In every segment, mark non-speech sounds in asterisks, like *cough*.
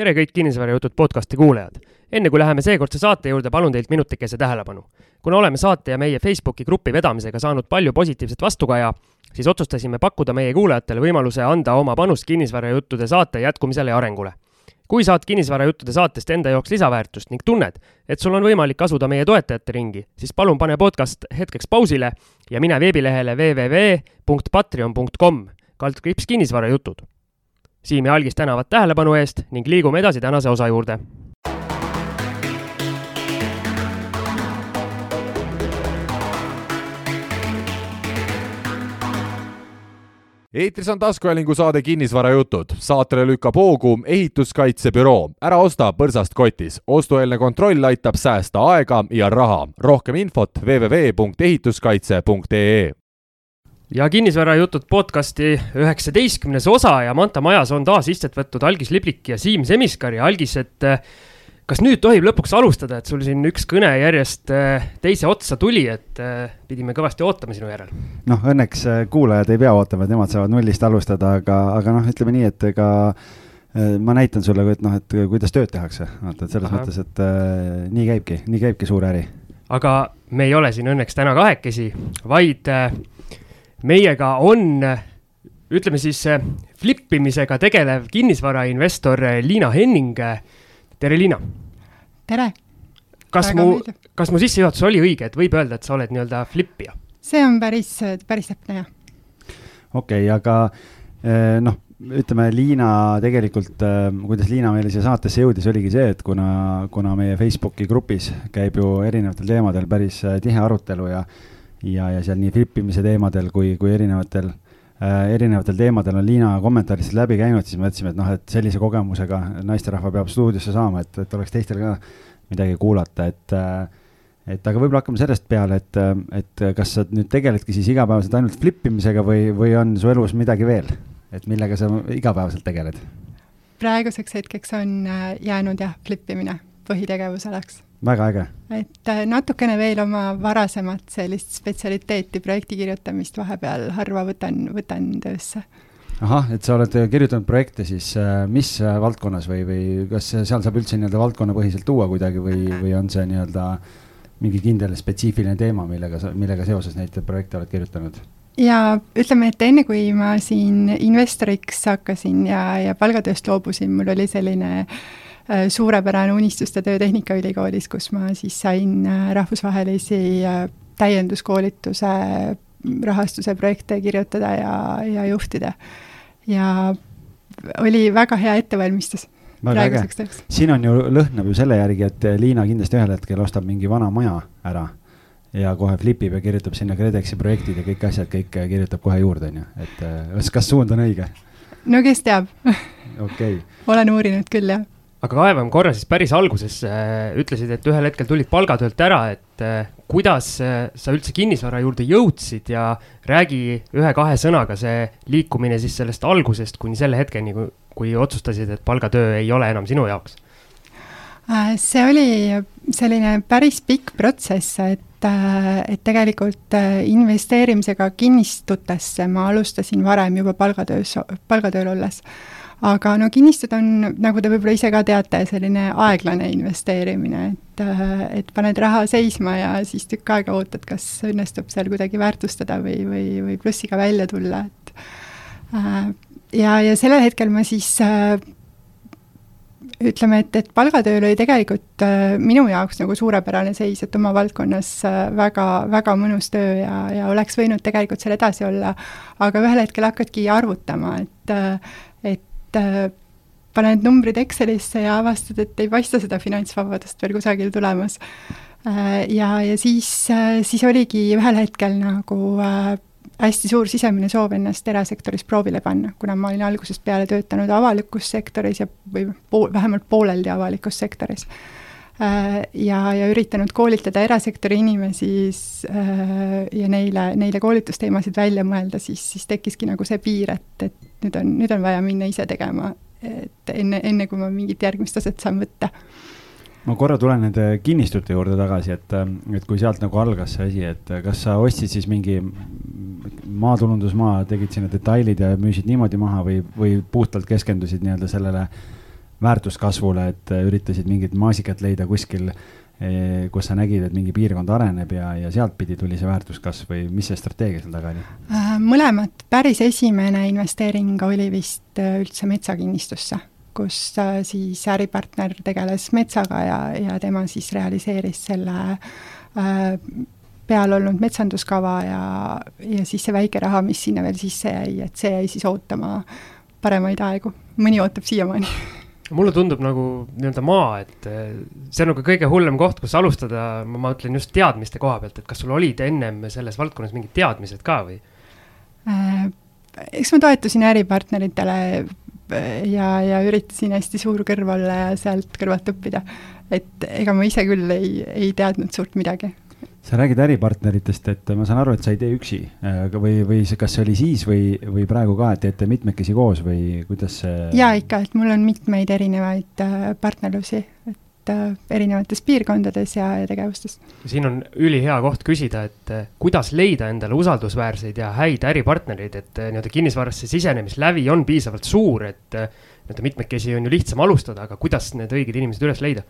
tere kõik Kinnisvarajutud podcasti kuulajad. enne kui läheme seekordse saate juurde, palun teilt minutikese tähelepanu. kuna oleme saate ja meie Facebooki grupi vedamisega saanud palju positiivset vastukaja, siis otsustasime pakkuda meie kuulajatele võimaluse anda oma panust Kinnisvarajuttude saate jätkumisele ja arengule. kui saad Kinnisvarajuttude saatest enda jaoks lisaväärtust ning tunned, et sul on võimalik asuda meie toetajate ringi, siis palun pane podcast hetkeks pausile ja mine veebilehele www.patreon.com kaldkriips kinnisvarajutud Siim ja Algis tänavad tähelepanu eest ning liigume edasi tänase osa juurde. eetris on taskuhäälingu saade Kinnisvarajutud. saatele lükkab hoogu ehituskaitsebüroo. ära osta põrsast kotis. ostueelne kontroll aitab säästa aega ja raha. rohkem infot www.ehituskaitse.ee ja kinnisvarajutud podcasti üheksateistkümnes osa ja Manta Majas on taas istet võtnud Algis Liblik ja Siim Semiskar ja Algis, et eh, kas nüüd tohib lõpuks alustada, et sul siin üks kõne järjest eh, teise otsa tuli, et eh, pidime kõvasti ootama sinu järel? noh, õnneks kuulajad ei pea ootama, et nemad saavad nullist alustada, aga, aga noh, ütleme nii, et ega ma näitan sulle, et noh, et kuidas tööd tehakse, vaata, et selles Aha. mõttes, et äh, nii käibki, nii käibki suur äri. aga me ei ole siin õnneks täna kahekesi, vaid äh, meiega on, ütleme siis flippimisega tegelev kinnisvarainvestor Liina Henning. tere, Liina. tere. kas Väga mu, kas mu sissejuhatus oli õige, et võib öelda, et sa oled nii-öelda flippija? see on päris, päris täpne, jah. okei okay,, aga eh, noh, ütleme Liina tegelikult, eh, kuidas Liina meile siia saatesse jõudis, oligi see, et kuna, kuna meie Facebooki grupis käib ju erinevatel teemadel päris eh, tihe arutelu ja ja, ja seal nii flippimise teemadel kui, kui erinevatel äh,, erinevatel teemadel on Liina kommentaaridest läbi käinud, siis mõtlesime, et noh, et sellise kogemusega naisterahva peab stuudiosse saama, et, et oleks teistel ka midagi kuulata, et äh, et aga võib-olla hakkame sellest peale, et, et kas sa nüüd tegeledki siis igapäevaselt ainult flippimisega või, või on su elus midagi veel, et millega sa igapäevaselt tegeled? praeguseks hetkeks on äh, jäänud jah, flippimine põhitegevuseks väga äge. et äh, natukene veel oma varasemat sellist spetsialiteeti, projekti kirjutamist vahepeal harva võtan, võtan töösse. ahah, et sa oled kirjutanud projekte siis äh, mis äh, valdkonnas või, või kas seal saab üldse nii-öelda valdkonnapõhiselt tuua kuidagi või, või on see nii-öelda mingi kindel spetsiifiline teema, millega sa, millega seoses neid projekte oled kirjutanud? ja ütleme, et enne kui ma siin investoriks hakkasin ja, ja palgatööst loobusin, mul oli selline äh, Äh, suurepärane unistuste töö Tehnikaülikoolis, kus ma siis sain äh, rahvusvahelisi äh, täienduskoolituse rahastuse projekte kirjutada ja, ja juhtida. ja oli väga hea ettevalmistus väga äge. siin on ju, lõhnab ju selle järgi, et Liina kindlasti ühel hetkel ostab mingi vana maja ära ja kohe flipib ja kirjutab sinna KredExi projektid ja kõik asjad, kõik kirjutab kohe juurde, on ju, et kas, kas suund on õige? no kes teab okei okay. *laughs* olen uurinud küll, jah aga kaevame korra siis päris algusesse, ütlesid, et ühel hetkel tulid palgatöölt ära, et eh, kuidas eh, sa üldse kinnisvara juurde jõudsid ja räägi ühe-kahe sõnaga see liikumine siis sellest algusest kuni selle hetkeni, kui, kui otsustasid, et palgatöö ei ole enam sinu jaoks? Äh, see oli selline päris pikk protsess, et, äh, et tegelikult äh, investeerimisega kinnistutesse ma alustasin varem juba palgatöös, palgatööl olles aga no kinnistud on, nagu te võib-olla ise ka teate, selline aeglane investeerimine, et, äh, et paned raha seisma ja siis tükk aega ootad, kas õnnestub seal kuidagi väärtustada või, või, või plussiga välja tulla, et äh, ja, ja sellel hetkel ma siis äh, ütleme, et, et palgatööl oli tegelikult äh, minu jaoks nagu suurepärane seis, et oma valdkonnas äh, väga, väga mõnus töö ja, ja oleks võinud tegelikult seal edasi olla, aga ühel hetkel hakkadki arvutama, et äh, et äh, paned numbrid Excelisse ja avastad, et ei paista seda finantsvabadust veel kusagil tulemas. Äh, ja, ja siis, äh, siis oligi ühel hetkel nagu hästi suur sisemine soov ennast erasektoris proovile panna, kuna ma olin algusest peale töötanud avalikus sektoris ja, või pool, vähemalt pooleldi avalikus sektoris. Ja, ja üritanud koolitada erasektori inimesi ja neile, neile koolitusteemasid välja mõelda, siis, siis tekkiski nagu see piir, et, et nüüd on, nüüd on vaja minna ise tegema, et enne, enne kui ma mingit järgmist taset saan võtta. Ma korra tulen nende kinnistute juurde tagasi, et, et kui sealt nagu algas see asi, et kas sa ostsid siis mingi maatulundusmaa, tegid sinna detailid ja müüsid niimoodi maha või, või puhtalt keskendusid nii-öelda sellele väärtuskasvule, et üritasid mingit maasikat leida kuskil, kus sa nägid, et mingi piirkond areneb ja, ja sealtpidi tuli see väärtuskasv või mis see strateegia seal taga oli? mõlemad, päris esimene investeering oli vist üldse metsakinnistusse kus äh, siis äripartner tegeles metsaga ja, ja tema siis realiseeris selle äh, peal olnud metsanduskava ja, ja siis see väike raha, mis sinna veel sisse jäi, et see jäi siis ootama paremaid aegu. mõni ootab siiamaani *laughs* mulle tundub nagu nii-öelda maa, et äh, see on nagu kõige hullem koht, kus alustada, ma mõtlen just teadmiste koha pealt, et kas sul olid ennem selles valdkonnas mingid teadmised ka või äh,? eks ma toetusin äripartneritele ja, ja üritasin hästi suur kõrv olla ja sealt kõrvalt õppida. et ega ma ise küll ei, ei teadnud suurt midagi. Sa räägid äripartneritest, et ma saan aru, et sa ei tee üksi või, või kas see oli siis või, või praegu ka, et teete mitmekesi koos või kuidas see? jaa, ikka, et mul on mitmeid erinevaid äh, partnerlusi, et Äh, erinevates piirkondades ja, ja tegevustes. siin on ülihea koht küsida, et äh, kuidas leida endale usaldusväärseid ja häid äripartnereid, et nii-öelda kinnisvarasse sisenemislävi on piisavalt suur, et nii-öelda mitmekesi on ju lihtsam alustada, aga kuidas need õiged inimesed üles leida?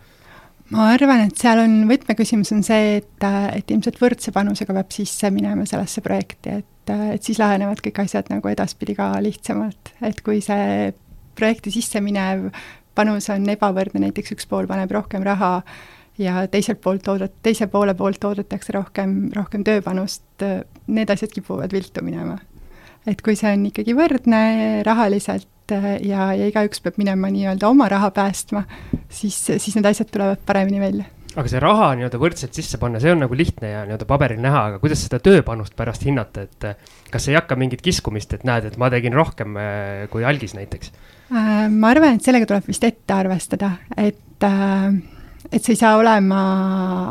Ma arvan, et seal on, võtmeküsimus on see, et, et ilmselt võrdse panusega peab sisse minema sellesse projekti, et, et siis lahenevad kõik asjad nagu edaspidi ka lihtsamalt, et kui see projekti sisse minev panus on ebavõrdne, näiteks üks pool paneb rohkem raha ja teiselt poolt oodat-, teise poole poolt oodatakse rohkem, rohkem tööpanust, need asjad kipuvad viltu minema. et kui see on ikkagi võrdne rahaliselt ja, ja igaüks peab minema nii-öelda oma raha päästma, siis, siis need asjad tulevad paremini välja aga see raha nii-öelda võrdselt sisse panna, see on nagu lihtne ja nii-öelda paberil näha, aga kuidas seda tööpanust pärast hinnata, et kas ei hakka mingit kiskumist, et näed, et ma tegin rohkem kui algis näiteks? Äh, ma arvan, et sellega tuleb vist ette arvestada, et, äh, et see ei saa olema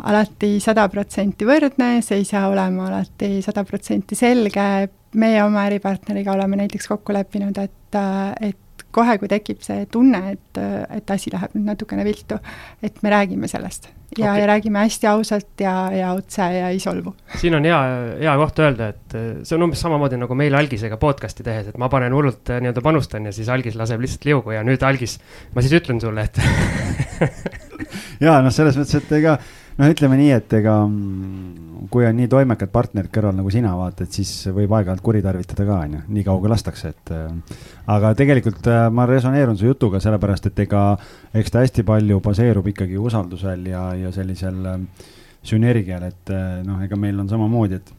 alati sada protsenti võrdne, see ei saa olema alati sada protsenti selge. Meie oma äripartneriga oleme näiteks kokku leppinud, et, äh, et kohe, kui tekib see tunne, et, et asi läheb nüüd natukene viltu, et me räägime sellest ja okay., ja räägime hästi ausalt ja, ja otse ja ei solvu. siin on hea, hea koht öelda, et äh, see on umbes samamoodi nagu meil Algisega podcast'i tehes, et ma panen hullult äh, nii-öelda panustan ja siis Algis laseb lihtsalt liugu ja nüüd Algis, ma siis ütlen sulle, et *laughs* ja noh, selles mõttes, et ega noh, ütleme nii, et ega mm, kui on nii toimekad partnerid kõrval nagu sina vaata, et siis võib aeg-ajalt kuritarvitada ka onju, nii kui lastakse, et äh,. aga tegelikult äh, ma resoneerun su jutuga sellepärast, et ega eks ta hästi palju baseerub ikkagi usaldusel ja, ja sellisel äh, sünergial, et äh, noh, ega meil on samamoodi, et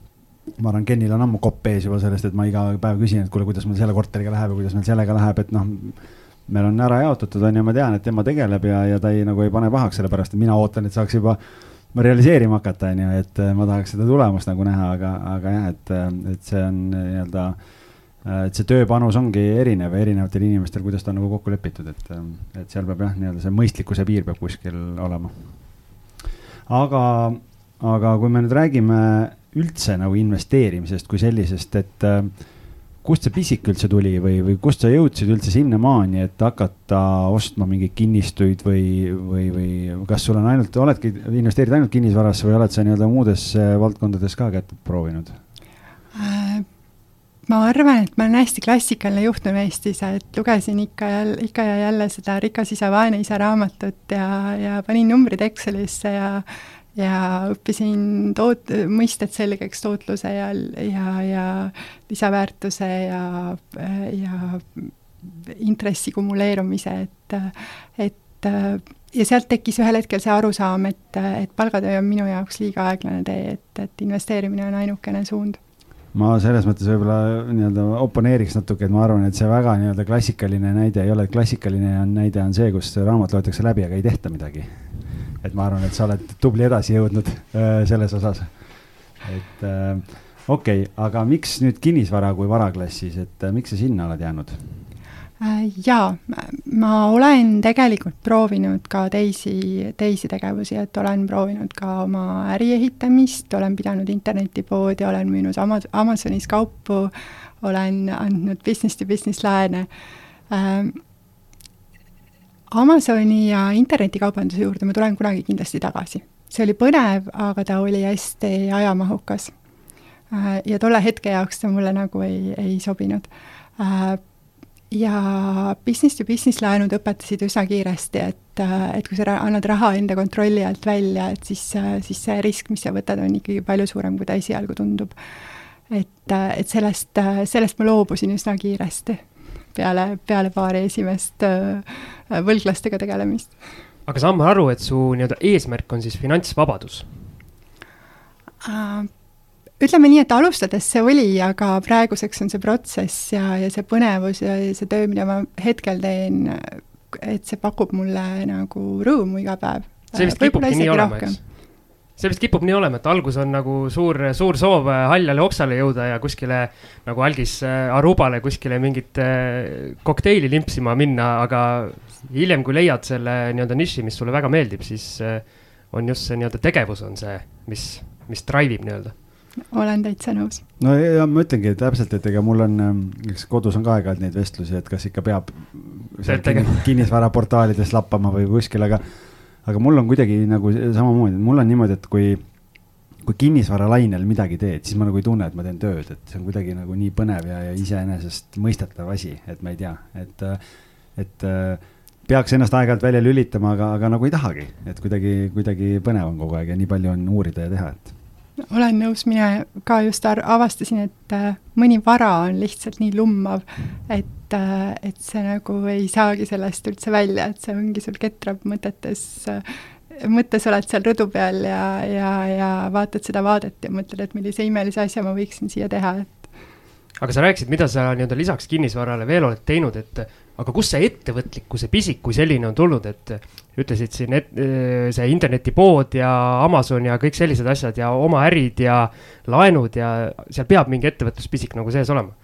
ma arvan, Kenil on ammu kopp ees juba sellest, et ma iga päev küsin, et kuule, kuidas meil selle korteriga läheb ja kuidas meil sellega läheb, et noh meil on ära jaotatud, on ju, ma tean, et tema tegeleb ja, ja ta ei nagu ei pane pahaks, sellepärast et mina ootan, et saaks juba realiseerima hakata, on ju, et äh, ma tahaks seda tulemust nagu näha, aga, aga jah, et, äh, et see on nii-öelda, äh, et see tööpanus ongi erinev erinevatel inimestel, kuidas ta on nagu kokku lepitud, et, et seal peab jah, nii-öelda see mõistlikkuse piir peab kuskil olema. aga, aga kui me nüüd räägime üldse nagu investeerimisest kui sellisest, et äh, kust see pisik üldse tuli või, või kust sa jõudsid üldse sinnamaani, et hakata ostma mingeid kinnistuid või, või, või kas sul on ainult, oledki, investeerid ainult kinnisvarasse või oled sa nii-öelda muudes äh, valdkondades ka kätt proovinud? Äh, ma arvan, et ma olen hästi klassikaline juhtum Eestis, et lugesin ikka ja ikka ja jälle seda Rikas isa, vaene isa raamatut ja, ja panin numbrid Excelisse ja ja õppisin toot-, mõisted selgeks tootluse ja, ja, ja lisaväärtuse ja, ja intressi kumuleerumise, et, et ja sealt tekkis ühel hetkel see arusaam, et, et palgatöö on minu jaoks liiga aeglane tee, et, et investeerimine on ainukene suund. Ma selles mõttes võib-olla nii-öelda oponeeriks natuke, et ma arvan, et see väga nii-öelda klassikaline näide ei ole, klassikaline on näide on see, kus raamat loetakse läbi, aga ei tehta midagi et ma arvan, et sa oled tubli edasi jõudnud äh, selles osas. et äh, okei okay,, aga miks nüüd kinnisvara kui varaklassis, et äh, miks sa sinna oled jäänud? jaa, ma olen tegelikult proovinud ka teisi, teisi tegevusi, et olen proovinud ka oma äri ehitamist, olen pidanud internetipoodi, olen müünud Ama-, Amazonis kaupu, olen andnud business to business laene Amazoni ja internetikaubanduse juurde ma tulen kunagi kindlasti tagasi. see oli põnev, aga ta oli hästi ajamahukas. Äh, ja tolle hetke jaoks ta mulle nagu ei, ei sobinud. Äh, ja business to business laenud õpetasid üsna kiiresti, et, et kui sa annad raha enda kontrolli alt välja, et siis, siis see risk, mis sa võtad, on ikkagi palju suurem, kui ta esialgu tundub. et, et sellest, sellest ma loobusin üsna kiiresti peale, peale paari esimest võlglastega tegelemist. aga saan ma aru, et su nii-öelda eesmärk on siis finantsvabadus uh,? ütleme nii, et alustades see oli, aga praeguseks on see protsess ja, ja see põnevus ja, ja see töö, mida ma hetkel teen, et see pakub mulle nagu rõõmu iga päev. see vist kipubki nii olema, eks? See vist kipub nii olema, et algus on nagu suur, suur soov haljale oksale jõuda ja kuskile nagu algis äh, Arubale kuskile mingit äh, kokteili limpsima minna, aga hiljem, kui leiad selle nii-öelda niši, mis sulle väga meeldib, siis äh, on just see nii-öelda tegevus on see, mis, mis drive ib nii-öelda olen täitsa nõus. no ja ma ütlengi täpselt, et ega mul on, ähm, eks kodus on ka aeg-ajalt neid vestlusi, et kas ikka peab kinnisvaraportaalides lappama või kuskil, aga, aga mul on kuidagi nagu samamoodi, mul on niimoodi, et kui, kui kinnisvaralainel midagi teed, siis ma nagu ei tunne, et ma teen tööd, et see on kuidagi nagu nii põnev ja, ja iseenesestmõistetav asi, et ma ei tea, et, et peaks ennast aeg-ajalt välja lülitama, aga, aga nagu ei tahagi, et kuidagi, kuidagi põnev on kogu aeg ja nii palju on uurida ja teha, et olen nõus, mina ka just avastasin, et äh, mõni vara on lihtsalt nii lummav, et, äh, et see nagu ei saagi sellest üldse välja, et see ongi sul ketrab mõtetes, äh, mõttes oled seal rõdu peal ja, ja, ja vaatad seda vaadet ja mõtled, et millise imelise asja ma võiksin siia teha, et aga sa rääkisid, mida sa nii-öelda lisaks kinnisvarale veel oled teinud, et aga kust see ettevõtlikkuse pisik kui selline on tulnud, et ütlesid siin, et see internetipood ja Amazon ja kõik sellised asjad ja oma ärid ja laenud ja seal peab mingi ettevõtluspisik nagu sees olema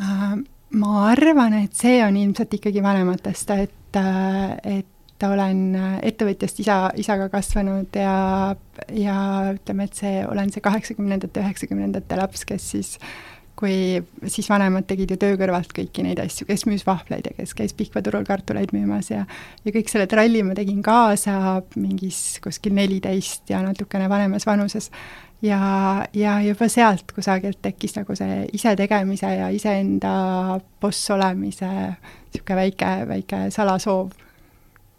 uh,? ma arvan, et see on ilmselt ikkagi vanematest, et, äh, et olen ettevõtjast isa, isaga kasvanud ja, ja ütleme, et see, olen see kaheksakümnendate, üheksakümnendate laps, kes siis äh, kui siis vanemad tegid ju töö kõrvalt kõiki neid asju, kes müüs vahvleid ja kes käis Pihkva turul kartuleid müümas ja ja kõik selle tralli ma tegin kaasa mingis kuskil neliteist ja natukene vanemas vanuses. ja, ja juba sealt kusagilt tekkis nagu see isetegemise ja iseenda boss olemise niisugune väike, väike salasoov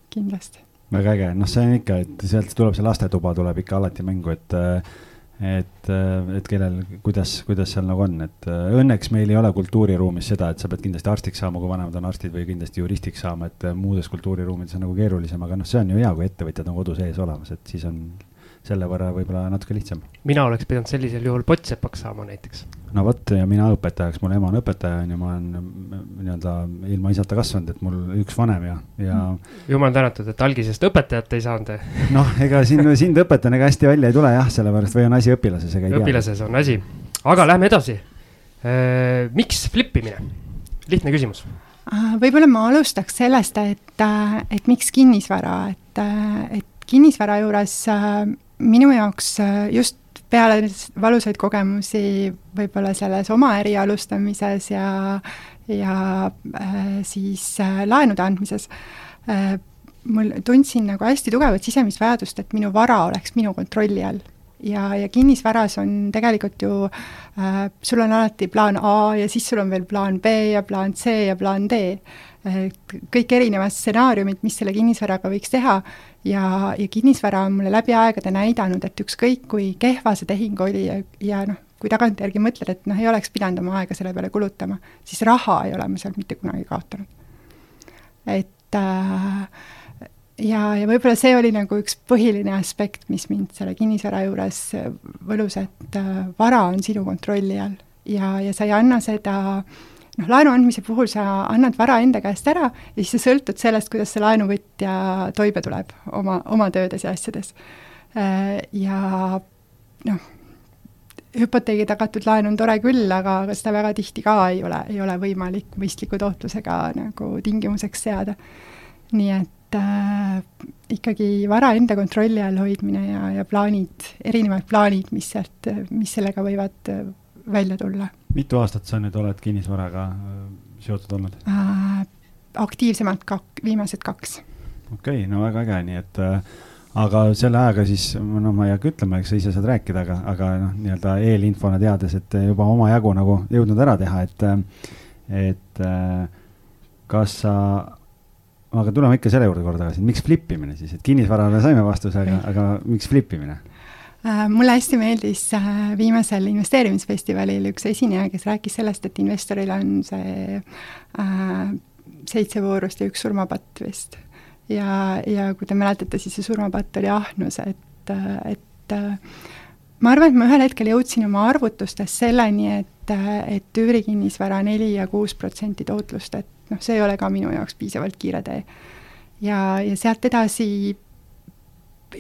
kindlasti. väga äge, noh, see on ikka, et sealt tuleb see lastetuba tuleb ikka alati mängu, et äh, et, äh, et kellel, kuidas, kuidas seal nagu on, et äh, õnneks meil ei ole kultuuriruumis seda, et sa pead kindlasti arstiks saama, kui vanemad on arstid või kindlasti juristiks saama, et äh, muudes kultuuriruumides on nagu keerulisem, aga noh, see on ju hea, kui ettevõtjad on kodu sees olemas, et siis on selle võrra võib-olla natuke lihtsam. mina oleks pidanud sellisel juhul pottsepaks saama näiteks. no vot ja mina õpetajaks, mul ema on õpetaja on ju, ma olen nii-öelda ilma isata kasvanud, et mul üks vanem ja, ja. jumal tänatud, et algisest õpetajat ei saanud. *laughs* noh, ega siin sind õpetajana ega hästi välja ei tule jah, sellepärast või on asi õpilases, ega ei tea. õpilases on asi, aga lähme edasi. miks flippimine? lihtne küsimus võib-olla ma alustaks sellest, et, et miks kinnisvara, et, et kinnisvara juures minu jaoks äh, just peale valusaid kogemusi võib-olla selles oma äri alustamises ja, ja äh, siis äh, laenude andmises mul tundsin nagu hästi tugevat sisemist vajadust, et minu vara oleks minu kontrolli all. ja, ja kinnisvaras on tegelikult ju äh,, sul on alati plaan A ja siis sul on veel plaan B ja plaan C ja plaan D. kõik erinevad stsenaariumid, mis selle kinnisvaraga võiks teha ja, ja kinnisvara on mulle läbi aegade näidanud, et ükskõik, kui kehva see tehing oli ja, ja noh, kui tagantjärgi mõtled, et noh, ei oleks pidanud oma aega selle peale kulutama, siis raha ei ole ma sealt mitte kunagi kaotanud. et äh, ja, ja võib-olla see oli nagu üks põhiline aspekt, mis mind selle kinnisvara juures võlus, et äh, vara on sinu kontrolli all ja, ja sa ei anna seda äh, noh, laenu andmise puhul sa annad vara enda käest ära ja siis sa sõltud sellest, kuidas see laenuvõtja toime tuleb oma, oma töödes ja asjades. Äh, ja noh, hüpoteegi tagatud laen on tore küll, aga, aga seda väga tihti ka ei ole, ei ole võimalik mõistliku tootlusega nagu tingimuseks seada. nii et äh, ikkagi vara enda kontrolli all hoidmine ja, ja plaanid, erinevad plaanid, mis sealt, mis sellega võivad välja tulla. mitu aastat sa nüüd oled kinnisvaraga äh, seotud olnud äh,? aktiivsemalt kak-, viimased kaks. okei okay,, no väga äge, nii et äh, aga selle ajaga siis, no ma ei hakka ütlema, eks sa ise saad rääkida, aga, aga noh, nii-öelda eelinfona teades, et juba omajagu nagu jõudnud ära teha, et, äh, et äh, kas sa, aga tuleme ikka selle juurde korra tagasi, miks flip imine siis, et kinnisvarale saime vastuse, aga, aga miks flip imine? Äh, mulle hästi meeldis äh, viimasel investeerimisfestivalil üks esineja, kes rääkis sellest, et investoril on see äh, seitse voorust ja üks surmapatt vist. ja, ja kui te mäletate, siis see surmapatt oli ahnus, et, et ma arvan, et ma ühel hetkel jõudsin oma arvutustes selleni, et, et üürikinnisvara neli ja kuus protsenti tootlust, et noh, see ei ole ka minu jaoks piisavalt kiire tee. ja, ja sealt edasi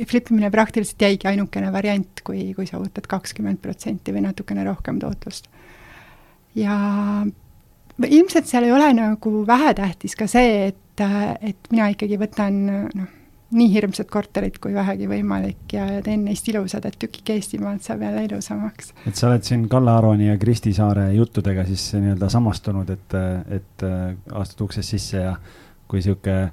flipimine praktiliselt jäigi ainukene variant, kui, kui sa ootad kakskümmend protsenti või natukene rohkem tootlust. ja ilmselt seal ei ole nagu vähetähtis ka see, et, et mina ikkagi võtan noh, nii hirmsat korterit kui vähegi võimalik ja teen neist ilusad, et tükike Eestimaad saab jälle ilusamaks. et sa oled siin Kalle Aroni ja Kristi Saare juttudega siis nii-öelda samastunud, et, et astud uksest sisse ja kui äh,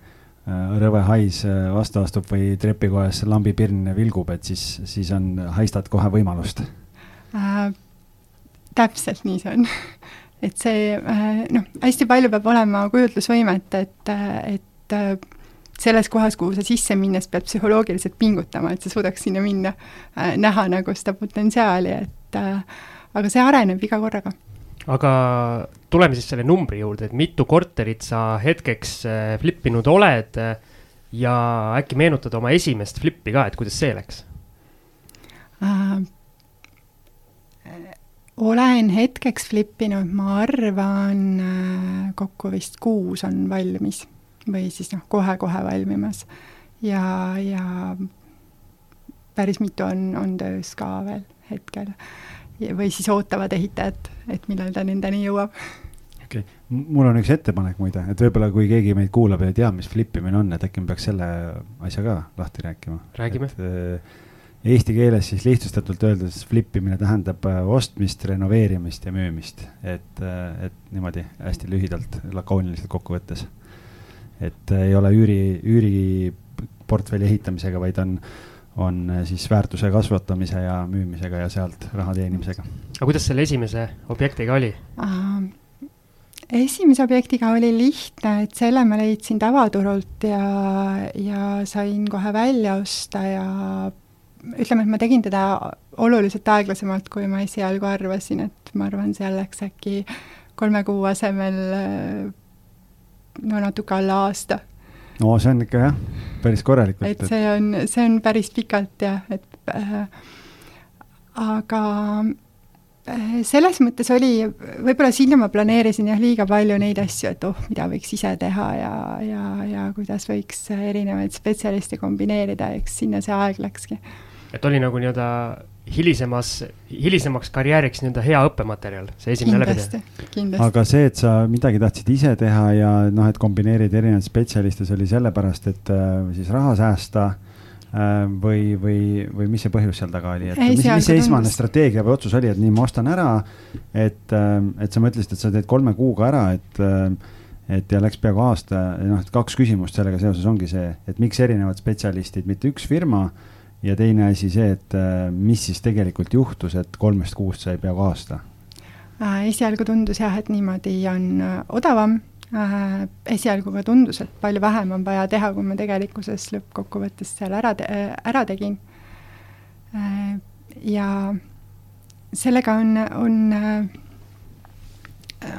rõve hais äh, vastu astub või trepikojas lambipirn vilgub, et siis, siis on, haistad kohe võimalust äh,? täpselt nii see on *laughs* et see äh, noh, hästi palju peab olema kujutlusvõimet, et, et selles kohas, kuhu sa sisse minnes pead psühholoogiliselt pingutama, et sa suudaks sinna minna äh,, näha nagu seda potentsiaali, et äh, aga see areneb iga korraga. Aga tuleme siis selle numbri juurde, et mitu korterit sa hetkeks äh, flippinud oled äh, ja äkki meenutad oma esimest flippi ka, et kuidas see läks äh,? olen hetkeks flippinud, ma arvan, kokku vist kuus on valmis või siis noh, kohe-kohe valmimas. ja, ja päris mitu on, on töös ka veel hetkel. Või siis ootavad ehitajat, et millal ta nendeni jõuab. okei okay., mul on üks ettepanek muide, et võib-olla kui keegi meid kuulab ja ei tea, mis flippimine on, et äkki me peaks selle asja ka lahti rääkima. räägime. Äh, eesti keeles siis lihtsustatult öeldes flippimine tähendab äh, ostmist, renoveerimist ja müümist, et, äh, et niimoodi hästi lühidalt, lakooniliselt kokku võttes et ei ole üüri, üüriportfelli ehitamisega, vaid on, on siis väärtuse kasvatamise ja müümisega ja sealt raha teenimisega. aga kuidas selle esimese objektiga oli uh,? esimese objektiga oli lihtne, et selle ma leidsin tavaturult ja, ja sain kohe välja osta ja ütleme, et ma tegin teda oluliselt aeglasemalt, kui ma esialgu arvasin, et ma arvan, seal läks äkki kolme kuu asemel no natuke alla aasta. No see on ikka jah, päris korralikult. et see on, see on päris pikalt jah, et äh, aga äh, selles mõttes oli, võib-olla sinna ma planeerisin jah, liiga palju neid asju, et oh, mida võiks ise teha ja, ja, ja kuidas võiks erinevaid spetsialiste kombineerida, eks sinna see aeg läkski. et oli nagu nii-öelda hilisemas, hilisemaks karjääriks nii-öelda hea õppematerjal, see esimene läbitee. aga see, et sa midagi tahtsid ise teha ja noh, et kombineerid erinevaid spetsialiste, see oli sellepärast, et äh, siis raha säästa äh, või, või, või mis see põhjus seal taga oli, et Ei, mis, mis see esmane strateegia või otsus oli, et nii, ma ostan ära, et, äh, et sa mõtlesid, et sa teed kolme kuuga ära, et et ja läks peaaegu aasta, noh, et kaks küsimust sellega seoses ongi see, et miks erinevad spetsialistid, mitte üks firma ja teine asi see, et äh, mis siis tegelikult juhtus, et kolmest kuust sai peaaegu aasta? Äh, esialgu tundus jah, et niimoodi on äh, odavam, esialgu ka tundus, et palju vähem on vaja teha, kui ma tegelikkuses lõppkokkuvõttes seal ära te-, ära tegin. ja sellega on, on,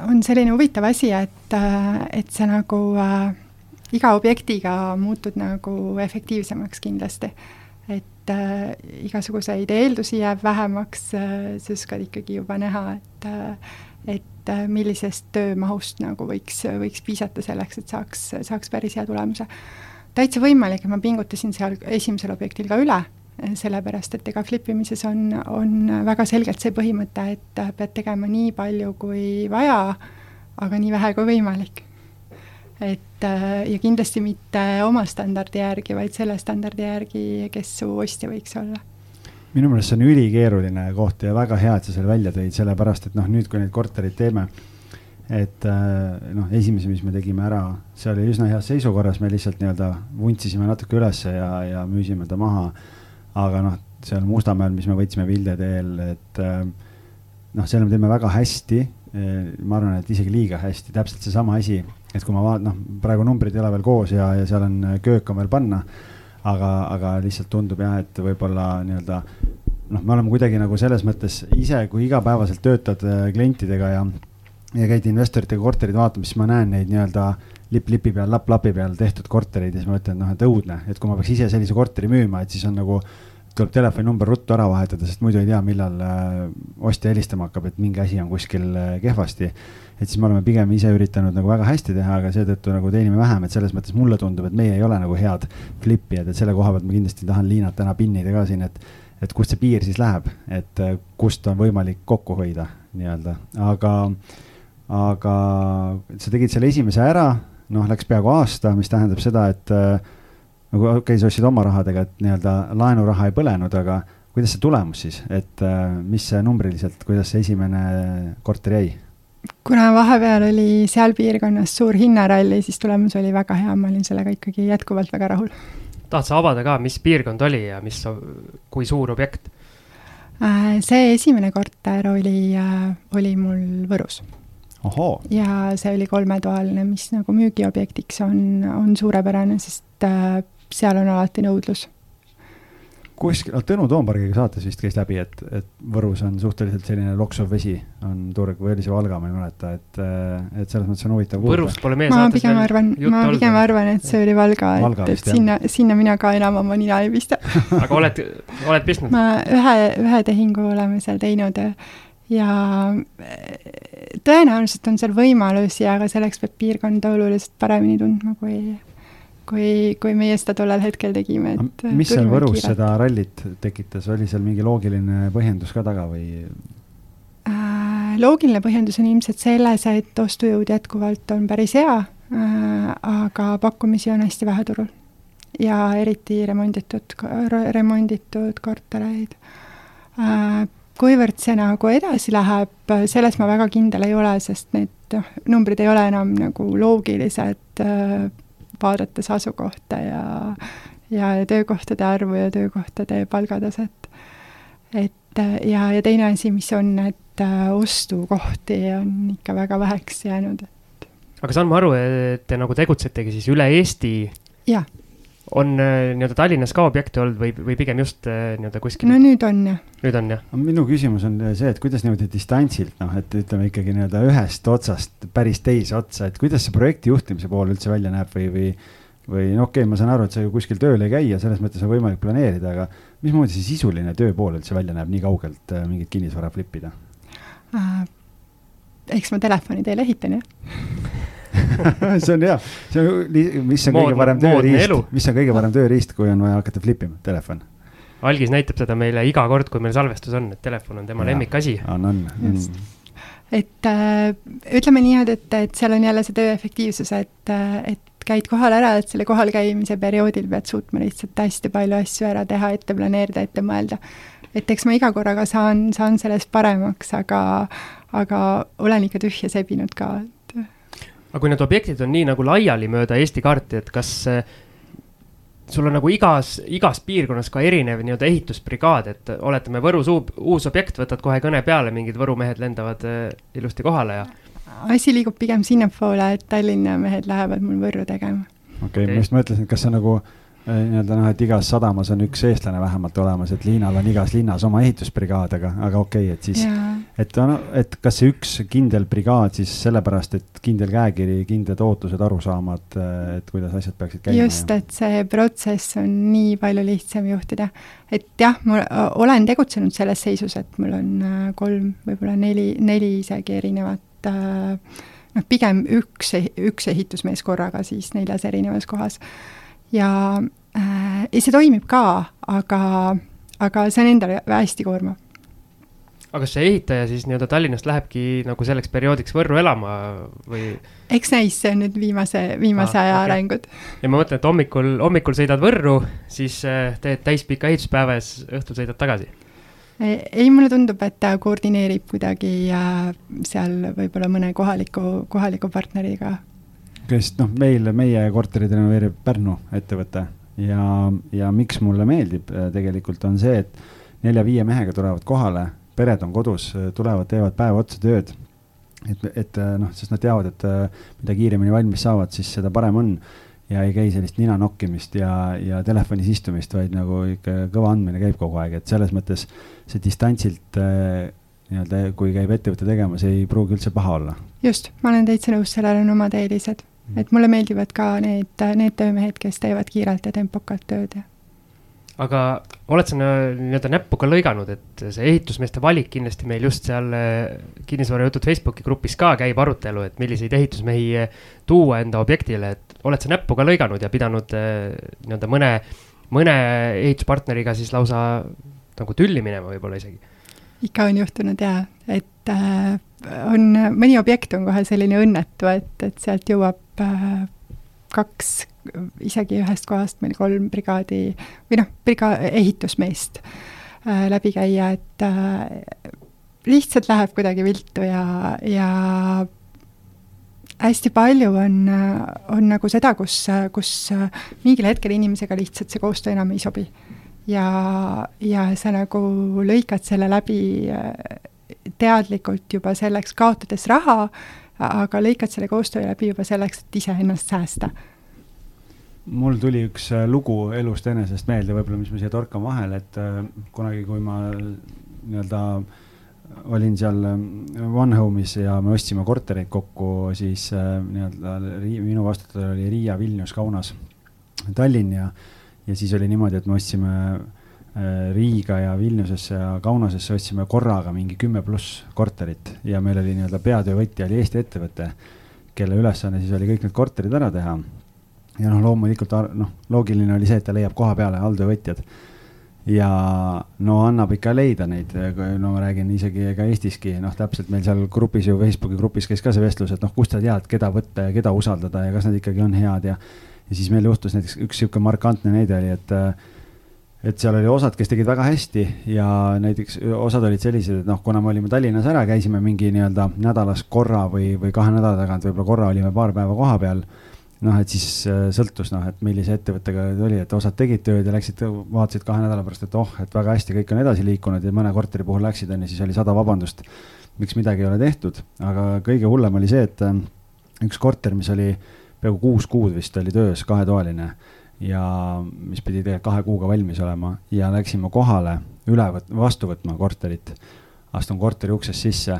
on selline huvitav asi, et, et sa nagu iga objektiga muutud nagu efektiivsemaks kindlasti et äh, igasuguseid eeldusi jääb vähemaks äh,, sa oskad ikkagi juba näha, et äh, et äh, millisest töömahust nagu võiks, võiks piisata selleks, et saaks, saaks päris hea tulemuse. täitsa võimalik, et ma pingutasin seal esimesel objektil ka üle, sellepärast et ega flip imises on, on väga selgelt see põhimõte, et pead tegema nii palju kui vaja, aga nii vähe kui võimalik et äh, ja kindlasti mitte oma standardi järgi, vaid selle standardi järgi, kes su ostja võiks olla minu meelest see on ülikeeruline koht ja väga hea, et sa selle välja tõid, sellepärast et noh, nüüd, kui neid korterid teeme, et äh, noh, esimese, mis me tegime ära, see oli üsna heas seisukorras, me lihtsalt nii-öelda vuntsisime natuke ülesse ja, ja müüsime ta maha. aga noh, seal Mustamäel, mis me võtsime Vilde teel, et äh, noh, selle me teeme väga hästi. ma arvan, et isegi liiga hästi, täpselt seesama asi et kui ma vaatan, noh, praegu numbrid ei ole veel koos ja, ja seal on köök on veel panna. aga, aga lihtsalt tundub jah, et võib-olla nii-öelda noh, me oleme kuidagi nagu selles mõttes ise, kui igapäevaselt töötad äh, klientidega ja, ja käid investoritega korterid vaatamas, siis ma näen neid nii-öelda lipp lipi peal, lapp lapi peal tehtud korterid ja siis ma mõtlen, et noh, et õudne, et kui ma peaks ise sellise korteri müüma, et siis on nagu tuleb telefoninumber ruttu ära vahetada, sest muidu ei tea, millal äh, ostja helistama hakkab, et mingi asi on kuskil äh, kehvasti. et siis me oleme pigem ise üritanud nagu väga hästi teha, aga seetõttu nagu teenime vähem, et selles mõttes mulle tundub, et meie ei ole nagu head flipijad, et selle koha pealt ma kindlasti tahan Liinat täna pinnida ka siin, et et kust see piir siis läheb, et äh, kust on võimalik kokku hoida nii-öelda, aga, aga sa tegid selle esimese ära, noh, läks peaaegu aasta, mis tähendab seda, et nagu okei okay,, sa ostsid oma rahadega, et nii-öelda laenuraha ei põlenud, aga kuidas see tulemus siis, et äh, mis see numbriliselt, kuidas see esimene korter jäi? kuna vahepeal oli seal piirkonnas suur hinnaralli, siis tulemus oli väga hea, ma olin sellega ikkagi jätkuvalt väga rahul. tahad sa avada ka, mis piirkond oli ja mis, kui suur objekt? Äh, see esimene korter oli, äh, oli mul Võrus. ja see oli kolmetoaline, mis nagu müügiobjektiks on, on suurepärane, sest seal on alati nõudlus. kuskil, no Tõnu Toompargiga saates vist käis läbi, et, et Võrus on suhteliselt selline loksuv vesi on turg või oli see Valga, ma ei mäleta, et, et selles mõttes on huvitav. Võrust pole meie ma pigem arvan, ma pigem arvan, et see oli Valga, et, et jah. sinna, sinna mina ka enam oma nina ei pista *laughs* aga oled, oled pistnud? ma ühe, ühe tehingu oleme seal teinud ja tõenäoliselt on seal võimalusi, aga selleks peab piirkonda oluliselt paremini tundma, kui kui, kui meie seda tollel hetkel tegime, et. mis seal Võrus kiirelt. seda rallit tekitas, oli seal mingi loogiline põhjendus ka taga või? Äh, loogiline põhjendus on ilmselt selles, et ostujõud jätkuvalt on päris hea, äh, aga pakkumisi on hästi vähe turul. ja eriti remonditud, remonditud kortereid. Äh, kuivõrd see nagu edasi läheb, selles ma väga kindel ei ole, sest need noh, numbrid ei ole enam nagu loogilised vaadates asukohta ja, ja töökohtade arvu ja töökohtade palgataset. et ja, ja teine asi, mis on, et äh, ostukohti on ikka väga väheks jäänud, et. aga saan ma aru, et te nagu tegutsetegi siis üle Eesti? jah on äh, nii-öelda Tallinnas ka objekte olnud või, või pigem just äh, nii-öelda kuskil? no nüüd on jah. nüüd on jah. minu küsimus on see, et kuidas niimoodi distantsilt noh, et ütleme ikkagi nii-öelda ühest otsast päris teise otsa, et kuidas see projekti juhtimise pool üldse välja näeb või, või või no okei okay,, ma saan aru, et sa ju kuskil tööl ei käi ja selles mõttes on võimalik planeerida, aga mismoodi see sisuline tööpool üldse välja näeb, nii kaugelt äh, mingit kinnisvara flip ida äh,? eks ma telefoni teel ehitan, jah *laughs* *laughs* see on hea, see on, mis on Mood, kõige parem tööriist, mis on kõige parem tööriist, kui on vaja hakata flip ima, telefon. algis näitab seda meile iga kord, kui meil salvestus on, et telefon on tema lemmikasi. on, on, on. et äh, ütleme niimoodi, et, et seal on jälle see töö efektiivsus, et, äh, et käid kohal ära, et selle kohal käimise perioodil pead suutma lihtsalt hästi palju asju ära teha, ette planeerida, ette mõelda. et eks ma iga korraga saan, saan sellest paremaks, aga, aga olen ikka tühja sebinud ka, aga kui need objektid on nii nagu laiali mööda Eesti kaarti, et kas sul on nagu igas, igas piirkonnas ka erinev nii-öelda ehitusbrigaad, et oletame Võrus uus, uus objekt, võtad kohe kõne peale, mingid Võru mehed lendavad äh, ilusti kohale ja. asi liigub pigem sinnapoole, et Tallinna mehed lähevad mul Võrru tegema. okei okay, okay., ma just mõtlesin, et kas see nagu Äh, nii-öelda noh, et igas sadamas on üks eestlane vähemalt olemas, et Liinal on igas linnas oma ehitusbrigaad, aga, aga okei okay,, et siis, et et kas see üks kindel brigaad siis sellepärast, et kindel käekiri, kindlad ootused, arusaamad, et kuidas asjad peaksid käima? just, et see protsess on nii palju lihtsam juhtida. et jah, ma olen tegutsenud selles seisus, et mul on äh, kolm, võib-olla neli, neli isegi erinevat äh, noh, pigem üks, üks ehitusmees korraga siis neljas erinevas kohas ja äh,, ja see toimib ka, aga, aga see on endale hästi koormav. Aga kas see ehitaja siis nii-öelda Tallinnast lähebki nagu selleks perioodiks Võrru elama või? eks näis, see on nüüd viimase, viimase ah, aja okay. arengud. ja ma mõtlen, et hommikul, hommikul sõidad Võrru, siis äh, teed täispika ehituspäeva ja siis õhtul sõidad tagasi ei, mulle tundub, et ta koordineerib kuidagi seal võib-olla mõne kohaliku, kohaliku partneriga kes noh, meil, meie korterid renoveerib Pärnu ettevõte ja, ja miks mulle meeldib äh, tegelikult on see, et nelja-viie mehega tulevad kohale, pered on kodus, tulevad, teevad päev otsa tööd. et, et noh, sest nad teavad, et mida kiiremini valmis saavad, siis seda parem on ja ei käi sellist nina nokkimist ja, ja telefonis istumist, vaid nagu ikka kõva andmine käib kogu aeg, et selles mõttes see distantsilt äh, nii-öelda, kui käib ettevõtte tegemas, ei pruugi üldse paha olla. just, ma olen täitsa nõus, sellel on omad eelised, mm. et mulle meeldivad ka need, need töömehed, kes teevad kiirelt ja tempokalt tööd ja aga oled sa nii-öelda näppu ka lõiganud, et see ehitusmeeste valik kindlasti meil just seal äh, kinnisvarajutud Facebooki grupis ka käib arutelu, et milliseid ehitusmehi tuua enda objektile, et oled sa näppu ka lõiganud ja pidanud äh, nii-öelda mõne, mõne ehituspartneriga siis lausa nagu tülli minema võib-olla isegi? ikka on juhtunud jaa, et äh, on, mõni objekt on kohe selline õnnetu, et, et sealt jõuab äh, kaks, isegi ühest kohast meil kolm brigaadi või noh, briga-, ehitusmeest äh, läbi käia, et äh, lihtsalt läheb kuidagi viltu ja, ja hästi palju on, on nagu seda, kus, kus mingil hetkel inimesega lihtsalt see koostöö enam ei sobi. ja, ja sa nagu lõikad selle läbi teadlikult juba selleks, kaotades raha, aga lõikad selle koostöö läbi juba selleks, et iseennast säästa mul tuli üks lugu elust enesest meelde, võib-olla, mis ma siia torkan vahele, et kunagi, kui ma nii-öelda äh, olin seal ähm, One Home'is ja me ostsime kortereid kokku, siis äh, nii-öelda minu vastutada oli Riia, Vilnius, Kaunas, Tallinn ja, ja siis oli niimoodi, et me ostsime äh, Riiga ja Vilniusesse ja Kaunasesse ostsime korraga mingi kümme pluss korterit ja meil oli nii-öelda peatöövõtja oli Eesti ettevõte, kelle ülesanne siis oli kõik need korterid ära teha. Ja noh, loomulikult noh, loogiline oli see, et ta leiab koha peale alltöövõtjad ja no annab ikka leida neid, no ma räägin isegi ka Eestiski, noh, täpselt meil seal grupis ju Facebooki grupis käis ka see vestlus, et noh, kust sa tead, keda võtta ja keda usaldada ja kas nad ikkagi on head ja. ja siis meil juhtus näiteks üks sihuke markantne näide oli, et, et seal oli osad, kes tegid väga hästi ja näiteks osad olid sellised, et noh, kuna me olime Tallinnas ära, käisime mingi nii-öelda nädalas korra või, või kahe nädala tagant võib-olla korra olime paar päeva koha peal noh, et siis äh, sõltus noh, et millise ettevõttega oli, et osad tegid tööd ja läksid, vaatasid kahe nädala pärast, et oh, et väga hästi, kõik on edasi liikunud ja mõne korteri puhul läksid, on ju, siis oli sada vabandust, miks midagi ei ole tehtud. aga kõige hullem oli see, et äh, üks korter, mis oli peaaegu kuus kuud vist oli töös, kahetoaline ja mis pidi tegelikult kahe kuuga valmis olema ja läksime kohale üle võt-, vastu võtma korterit. astun korteri uksest sisse,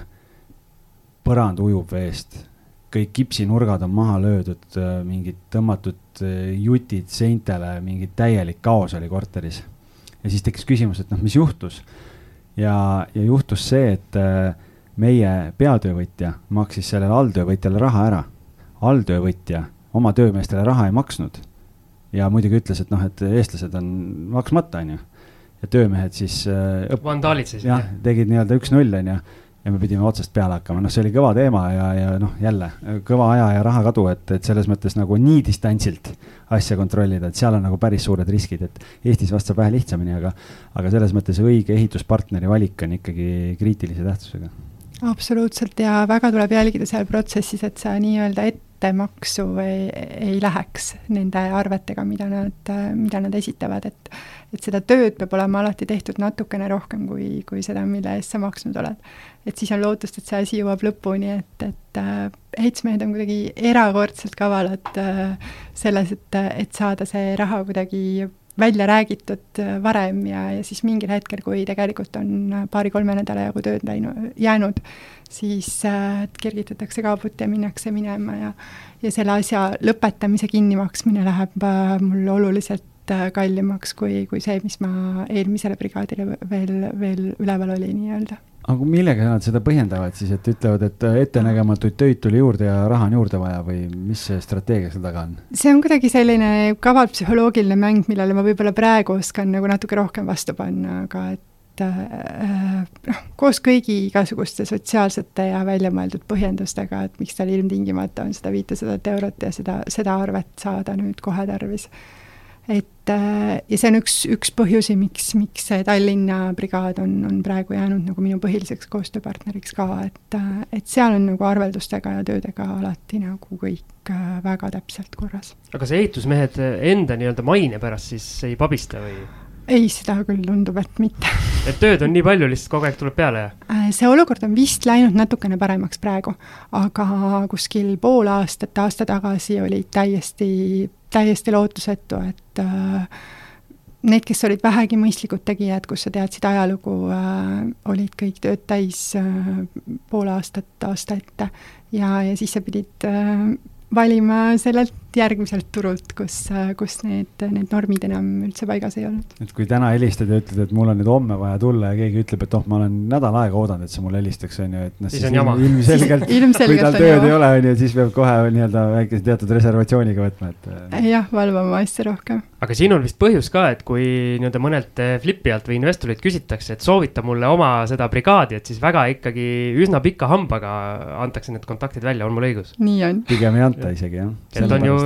põrand ujub veest kõik kipsinurgad on maha löödud, äh, mingid tõmmatud äh, jutid seintele, mingi täielik kaos oli korteris. ja siis tekkis küsimus, et noh, mis juhtus. ja, ja juhtus see, et äh, meie peatöövõtja maksis sellele alltöövõtjale raha ära. alltöövõtja oma töömeestele raha ei maksnud. ja muidugi ütles, et noh, et eestlased on maksmata, onju. ja töömehed siis. vandaalid siis. jah, tegid nii-öelda üks-null, onju ja me pidime otsast peale hakkama, noh, see oli kõva teema ja, ja noh, jälle kõva aja ja rahakadu, et, et selles mõttes nagu nii distantsilt asja kontrollida, et seal on nagu päris suured riskid, et Eestis vast saab vähe lihtsamini, aga, aga selles mõttes õige ehituspartneri valik on ikkagi kriitilise tähtsusega. absoluutselt ja väga tuleb jälgida seal protsessis, et sa nii-öelda ettemaksu ei, ei läheks nende arvetega, mida nad, mida nad esitavad, et et seda tööd peab olema alati tehtud natukene rohkem kui, kui seda, mille eest sa maksnud oled. Et siis on lootust, et see asi jõuab lõpuni, et, et äh, ehitusmehed on kuidagi erakordselt kavalad äh, selles, et, et saada see raha kuidagi välja räägitud äh, varem ja, ja siis mingil hetkel, kui tegelikult on paari-kolme nädala jagu tööd läinud, jäänud, siis äh, kergitatakse kaabut ja minnakse minema ja ja selle asja lõpetamise kinnimaksmine läheb äh, mul oluliselt äh, kallimaks kui, kui see, mis ma eelmisele brigaadile veel, veel üleval oli nii-öelda aga millega nad seda põhjendavad siis, et ütlevad, et äh, ettenägematuid töid tuli juurde ja raha on juurde vaja või mis see strateegia seal taga on? see on kuidagi selline kaval psühholoogiline mäng, millele ma võib-olla praegu oskan nagu natuke rohkem vastu panna, aga et äh, noh, koos kõigi igasuguste sotsiaalsete ja väljamõeldud põhjendustega, et miks tal ilmtingimata on seda viitesadat eurot ja seda, seda arvet saada nüüd kohe tarvis et äh, ja see on üks, üks põhjusi, miks, miks see Tallinna brigaad on, on praegu jäänud nagu minu põhiliseks koostööpartneriks ka, et, äh, et seal on nagu arveldustega ja töödega alati nagu kõik äh, väga täpselt korras. aga kas ehitusmehed enda nii-öelda maine pärast siis ei pabista või? Ei, seda küll tundub, et mitte *laughs* et tööd on nii palju, lihtsalt kogu aeg tuleb peale ja? Äh, see olukord on vist läinud natukene paremaks praegu, aga kuskil pool aastat, aasta tagasi olid täiesti, täiesti lootusetu, et äh, need, kes olid vähegi mõistlikud tegijad, kus sa teadsid ajalugu äh,, olid kõik tööd täis äh, pool aastat, aasta ette ja, ja siis sa pidid äh, valima sellelt järgmiselt turult, kus, kus need, need normid enam üldse paigas ei olnud. et kui täna helistad ja ütled, et mul on nüüd homme vaja tulla ja keegi ütleb, et oh, ma olen nädal aega oodanud, et sa mulle helistaks, on ju, et noh, siis on jama. *laughs* ilmselgelt kui tal tööd ei ole, on ju, siis peab kohe nii-öelda väikese teatud reservatsiooniga võtma, et. Äh, jah, valvama asja rohkem. aga siin on vist põhjus ka, et kui nii-öelda mõnelt flipijalt või investorilt küsitakse, et soovita mulle oma seda brigaadi, et siis väga ikkagi üsna pika hambaga antakse need kontaktid välja, on mul õigus? nii on. pigem ei anta isegi, jah. et on ju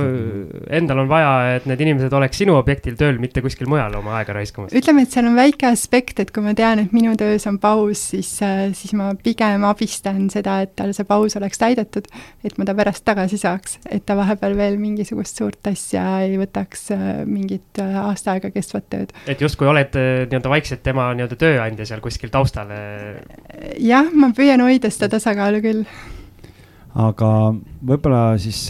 endal on vaja, et need inimesed oleks sinu objektil tööl, mitte kuskil mujal oma aega raiskamas. ütleme, et seal on väike aspekt, et kui ma tean, et minu töös on paus, siis, äh, siis ma pigem abistan seda, et tal see paus oleks täidetud, et ma ta pärast tagasi saaks, et ta vahepeal veel mingisugust suurt asja ei võtaks, äh, mingit äh, aasta aega kestvat tööd. et justkui oled nii-öelda vaikselt tema nii-öelda tööandja seal kuskil taustal? jah, ma püüan hoida seda tasakaalu küll aga võib-olla siis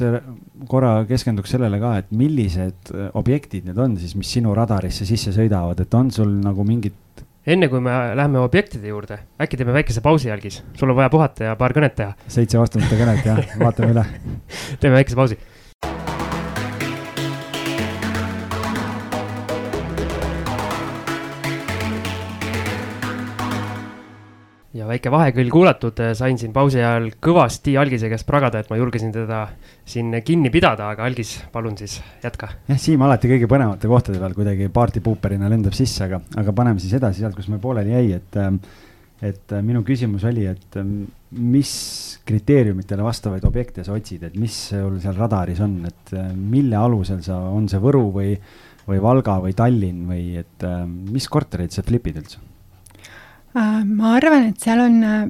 korra keskenduks sellele ka, et millised äh, objektid need on siis, mis sinu radarisse sisse sõidavad, et on sul nagu mingit enne kui me läheme objektide juurde, äkki teeme väikese pausi jälgis, sul on vaja puhata ja paar kõnet teha. seitse vastamata kõnet jah, vaatame üle. *laughs* Teeme väikese pausi väike vahekõll kuulatud, sain siin pausi ajal kõvasti Algise käest pragada, et ma julgesin teda siin kinni pidada, aga Algis, palun siis jätka. jah, Siim alati kõige põnevate kohtade peal kuidagi partypuuperina lendab sisse, aga, aga paneme siis edasi sealt, kus meil pooleli jäi, et et minu küsimus oli, et mis kriteeriumitele vastavaid objekte sa otsid, et mis sul seal radaris on, et mille alusel sa, on see Võru või, või Valga või Tallinn või et mis kortereid sa flipid üldse? Äh, ma arvan, et seal on, äh,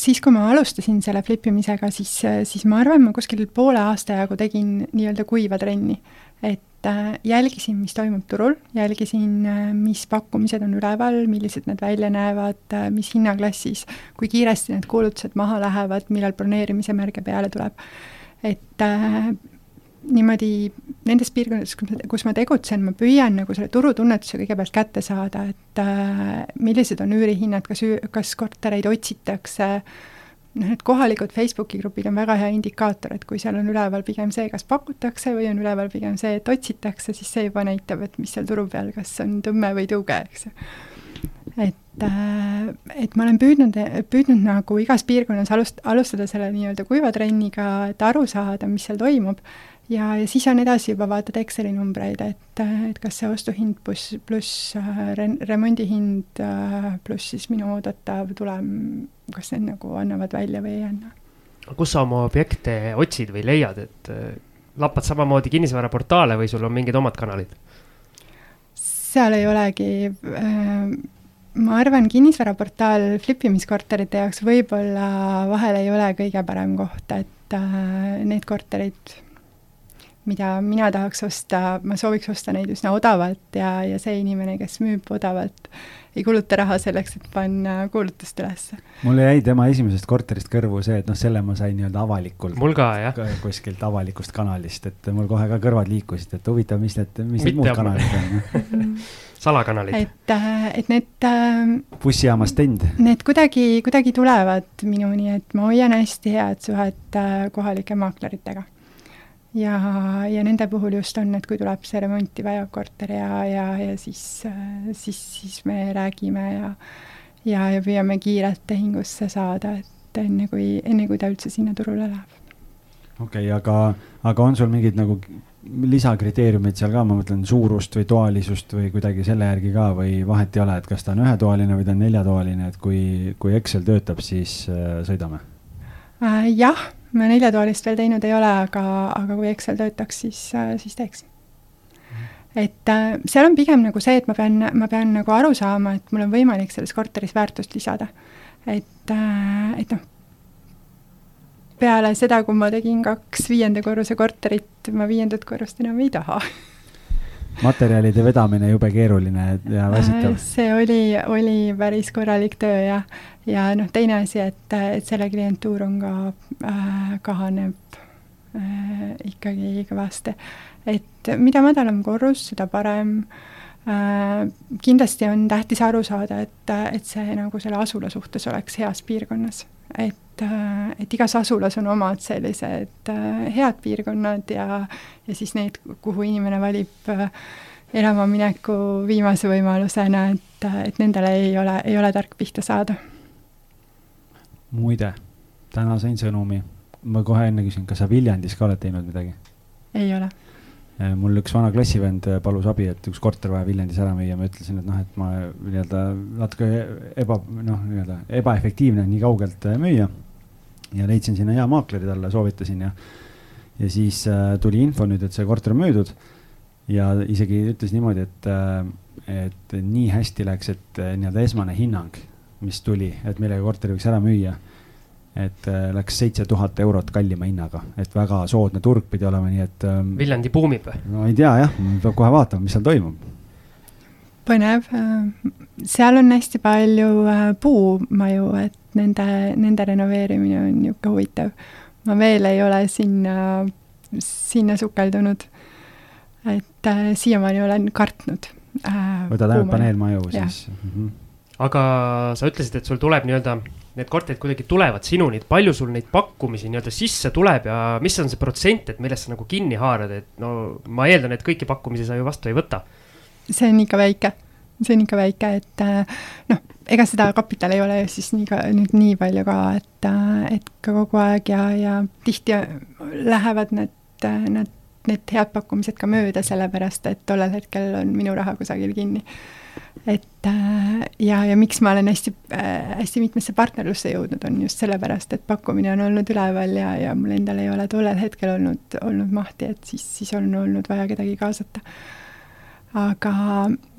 siis kui ma alustasin selle flipimisega, siis, äh, siis ma arvan, ma kuskil poole aasta jagu tegin nii-öelda kuiva trenni. et jälgisin, mis toimub turul, jälgisin, mis pakkumised on üleval, millised need välja näevad, mis hinnaklassis, kui kiiresti need kuulutused maha lähevad, millal broneerimise märge peale tuleb. et niimoodi nendes piirkondades, kus ma tegutsen, ma püüan nagu selle turutunnetuse kõigepealt kätte saada, et äh, millised on üürihinnad, kas, kas kortereid otsitakse, noh, need kohalikud Facebooki grupid on väga hea indikaator, et kui seal on üleval pigem see, kas pakutakse või on üleval pigem see, et otsitakse, siis see juba näitab, et mis seal turu peal, kas on tõmme või tõuge, eks ju. et, äh, et ma olen püüdnud, püüdnud nagu igas piirkonnas alust-, alustada selle nii-öelda kuiva trenniga, et aru saada, mis seal toimub ja, ja siis on edasi juba vaatad Exceli numbreid, et, et kas see ostuhind pluss, pluss äh, re-, remondihind äh, pluss siis minu oodatav tulem, kas need nagu annavad välja või ei anna. kus sa oma objekte otsid või leiad, et äh, lappad samamoodi kinnisvaraportaale või sul on mingid omad kanalid? seal ei olegi äh, ma arvan, kinnisvaraportaal flipimiskorterite jaoks võib-olla vahel ei ole kõige parem koht, et äh, need korterid mida mina tahaks osta, ma sooviks osta neid üsna odavalt ja, ja see inimene, kes müüb odavalt, ei kuluta raha selleks, et panna kuulutust ülesse. mulle jäi tema esimesest korterist kõrvu see, et noh, selle ma sain nii-öelda avalikult. mul ka, jah. kuskilt avalikust kanalist, et mul kohe ka kõrvad liikusid, et huvitav, mis need, mis need muud kanalid on *laughs* salakanalid. et, äh, et need äh, bussijaama stend? Need kuidagi, kuidagi tulevad minuni, et ma hoian hästi head suhet äh, kohalike maakleritega ja, ja nende puhul just on, et kui tuleb see remonti vajav korter ja, ja, ja siis, siis, siis me räägime ja ja, ja püüame kiirelt tehingusse saada, et enne kui, enne kui ta üldse sinna turule läheb. okei okay,, aga, aga on sul mingid nagu lisakriteeriumid seal ka, ma mõtlen suurust või toalisust või kuidagi selle järgi ka või vahet ei ole, et kas ta on ühetoaline või ta on neljatoaline, et kui, kui Excel töötab, siis äh, sõidame äh,? Jah ma neljatoalist veel teinud ei ole, aga, aga kui Excel töötaks, siis, siis teeksin. et äh, seal on pigem nagu see, et ma pean, ma pean nagu aru saama, et mul on võimalik selles korteris väärtust lisada. et äh,, et noh, peale seda, kui ma tegin kaks viienda korruse korterit, ma viiendat korrust enam ei taha *laughs* materjalide vedamine jube keeruline ja väsitav. see oli, oli päris korralik töö ja, ja noh, teine asi, et, et selle klientuur on ka äh,, kahaneb äh, ikkagi kõvasti. et mida madalam korrus, seda parem äh,. Kindlasti on tähtis aru saada, et, et see nagu selle asula suhtes oleks heas piirkonnas et, äh, et igas asulas on omad sellised äh, head piirkonnad ja, ja siis need, kuhu inimene valib äh, elama mineku viimase võimalusena, et, et nendele ei ole, ei ole tark pihta saada. muide, täna sain sõnumi, ma kohe enne küsin, kas sa Viljandis ka oled teinud midagi? ei ole Äh, mul üks vana klassivend äh, palus abi, et üks korter vaja Viljandis ära müüa, ma ütlesin, et noh, et ma nii-öelda natuke eba, noh, nii-öelda ebaefektiivne nii kaugelt äh, müüa. ja leidsin sinna hea maakleri talle, soovitasin ja, ja siis äh, tuli info nüüd, et see korter on müüdud. ja isegi ütles niimoodi, et äh,, et nii hästi läks, et äh, nii-öelda esmane hinnang, mis tuli, et millega korteri võiks ära müüa et äh, läks seitse tuhat eurot kallima hinnaga, et väga soodne turg pidi olema, nii et ähm,. Viljandi buumib või? no ei tea jah, peab kohe vaatama, mis seal toimub. põnev, seal on hästi palju äh, puumaju, et nende, nende renoveerimine on niisugune huvitav. ma veel ei ole sinna, sinna sukeldunud. et äh, siiamaani olen kartnud äh,. võtad ainult paneelmaju siis? Mm -hmm. aga sa ütlesid, et sul tuleb nii-öelda need korterid kuidagi tulevad sinuni, et palju sul neid pakkumisi nii-öelda sisse tuleb ja mis on see protsent, et millest sa nagu kinni haarad, et no ma eeldan, et kõiki pakkumisi sa ju vastu ei võta. see on ikka väike, see on ikka väike, et äh, noh, ega seda kapitali ei ole siis nii ka nüüd nii palju ka, et, äh, et ka kogu aeg ja, ja tihti lähevad need, need, need head pakkumised ka mööda, sellepärast et tollel hetkel on minu raha kusagil kinni et äh, ja, ja miks ma olen hästi äh,, hästi mitmesse partnerlusse jõudnud, on just sellepärast, et pakkumine on olnud üleval ja, ja mul endal ei ole tollel hetkel olnud, olnud mahti, et siis, siis on olnud vaja kedagi kaasata. aga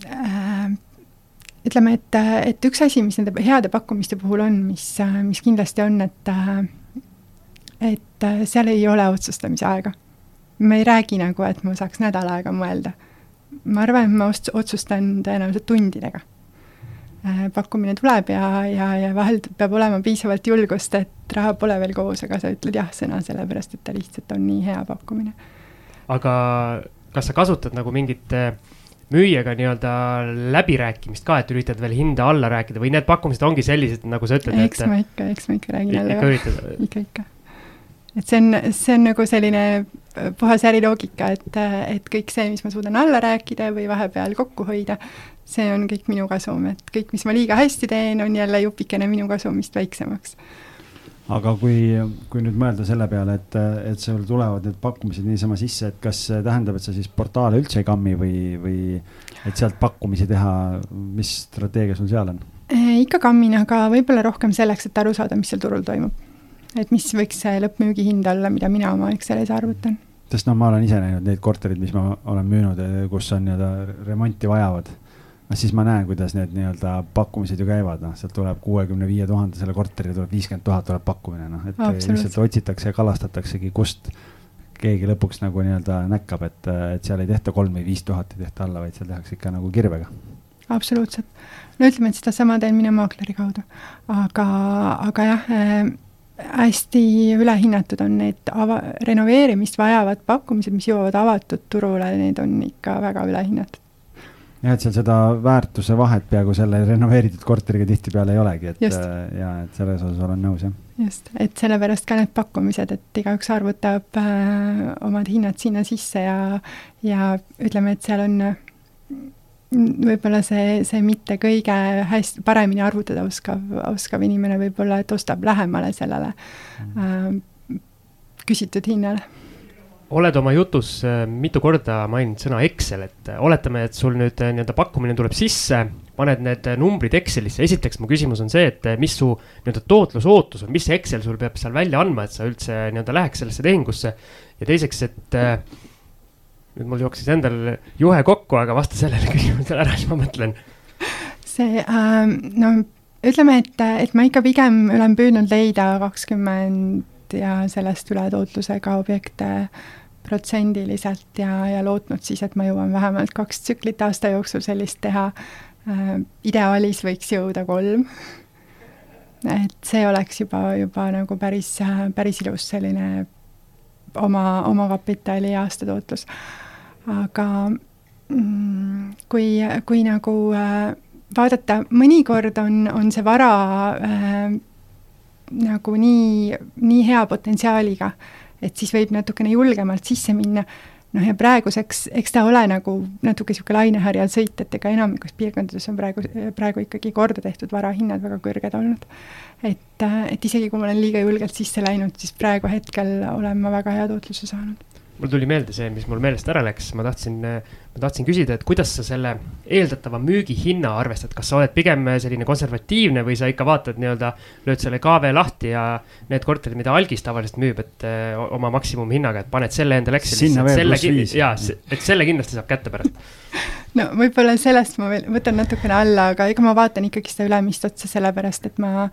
äh, ütleme, et, et üks asi, mis nende heade pakkumiste puhul on, mis, mis kindlasti on, et et seal ei ole otsustamise aega. Me ei räägi nagu, et ma saaks nädal aega mõelda ma arvan, et ma ost-, otsustan tõenäoliselt tundidega. Äh, pakkumine tuleb ja, ja, ja vahel peab olema piisavalt julgust, et raha pole veel koos, aga sa ütled jah-sõna, sellepärast et ta lihtsalt on nii hea pakkumine. aga kas sa kasutad nagu mingit müüjaga nii-öelda läbirääkimist ka, et üritad veel hinda alla rääkida või need pakkumised ongi sellised, nagu sa ütled? eks ma ikka, eks ma ikka räägin jälle. ikka üritad? ikka, ikka. Et see on, see on nagu selline puhas äriloogika, et, et kõik see, mis ma suudan alla rääkida või vahepeal kokku hoida, see on kõik minu kasum, et kõik, mis ma liiga hästi teen, on jälle jupikene minu kasumist väiksemaks. aga kui, kui nüüd mõelda selle peale, et, et sul tulevad need pakkumised niisama sisse, et kas see tähendab, et sa siis portaale üldse ei kammi või, või et sealt pakkumisi teha, mis strateegia sul seal on? ikka kammin, aga võib-olla rohkem selleks, et aru saada, mis seal turul toimub et mis võiks see lõppmüügihind olla, mida mina oma Excelis arvutan. sest noh, ma olen ise näinud neid korterid, mis ma olen müünud, kus on nii-öelda remonti vajavad. no siis ma näen, kuidas need nii-öelda pakkumised ju käivad, noh, sealt tuleb kuuekümne viie tuhandesele korterile tuleb viiskümmend tuhat tuleb pakkumine, noh, et lihtsalt otsitakse ja kalastataksegi, kust keegi lõpuks nagu nii-öelda näkkab, et, et seal ei tehta kolm või viis tuhat ei tehta alla, vaid seal tehakse ikka nagu kirvega. absoluutselt. no ütleme, et sedasama teen mina maakleri kaudu. aga, aga jah äh,, hästi ülehinnatud on need ava-, renoveerimist vajavad pakkumised, mis jõuavad avatud turule, need on ikka väga ülehinnatud. jah, et seal seda väärtuse vahet peaaegu selle renoveeritud korteriga tihtipeale ei olegi, et Just. Äh, ja et selles osas olen nõus, jah. just, et sellepärast ka need pakkumised, et igaüks arvutab äh, omad hinnad sinna sisse ja, ja ütleme, et seal on võib-olla see, see mitte kõige hästi, paremini arvutada oskav, oskav inimene võib-olla, et ostab lähemale sellele äh, küsitud hinnale. oled oma jutus äh, mitu korda maininud sõna Excel, et äh, oletame, et sul nüüd äh, nii-öelda pakkumine tuleb sisse, paned need numbrid Excelisse, esiteks mu küsimus on see, et mis su nii-öelda tootlusootus on, mis Excel sul peab seal välja andma, et sa üldse nii-öelda läheks sellesse tehingusse. ja teiseks, et äh, nüüd mul jooksis endal juhe kokku, aga vasta sellele *laughs* küsimusele ära, siis ma mõtlen. see äh,, no ütleme, et, et ma ikka pigem olen püüdnud leida kakskümmend ja sellest üle tootlusega objekte sajaprotsendiliselt ja, ja lootnud siis, et ma jõuan vähemalt kaks tsüklit aasta jooksul sellist teha. ideaalis võiks jõuda kolm. et see oleks juba, juba nagu päris, päris ilus selline oma, omakapitali aastatootlus. aga mm, kui, kui nagu äh, vaadata, mõnikord on, on see vara äh, nagu nii, nii hea potentsiaaliga, et siis võib natukene julgemalt sisse minna. Noh, ja praeguseks, eks ta ole nagu natuke niisugune laineharjal sõit, et ega enamikus piirkondades on praegu, praegu ikkagi korda tehtud varahinnad väga kõrged olnud. et, et isegi kui ma olen liiga julgelt sisse läinud, siis praegu hetkel olen ma väga hea tootluse saanud mul tuli meelde see, mis mul meelest ära läks, ma tahtsin, ma tahtsin küsida, et kuidas sa selle eeldatava müügihinna arvestad, kas sa oled pigem selline konservatiivne või sa ikka vaatad nii-öelda, lööd selle KV lahti ja need korterid, mida algis tavaliselt müüb, et öö, eh, oma maksimumhinnaga, et paned selle endale Excelisse. jaa, et selle kindlasti saab kätte pärast. *laughs* No võib-olla sellest ma veel võtan natukene alla, aga ega ma vaatan ikkagi seda ülemist otsa, sellepärast et ma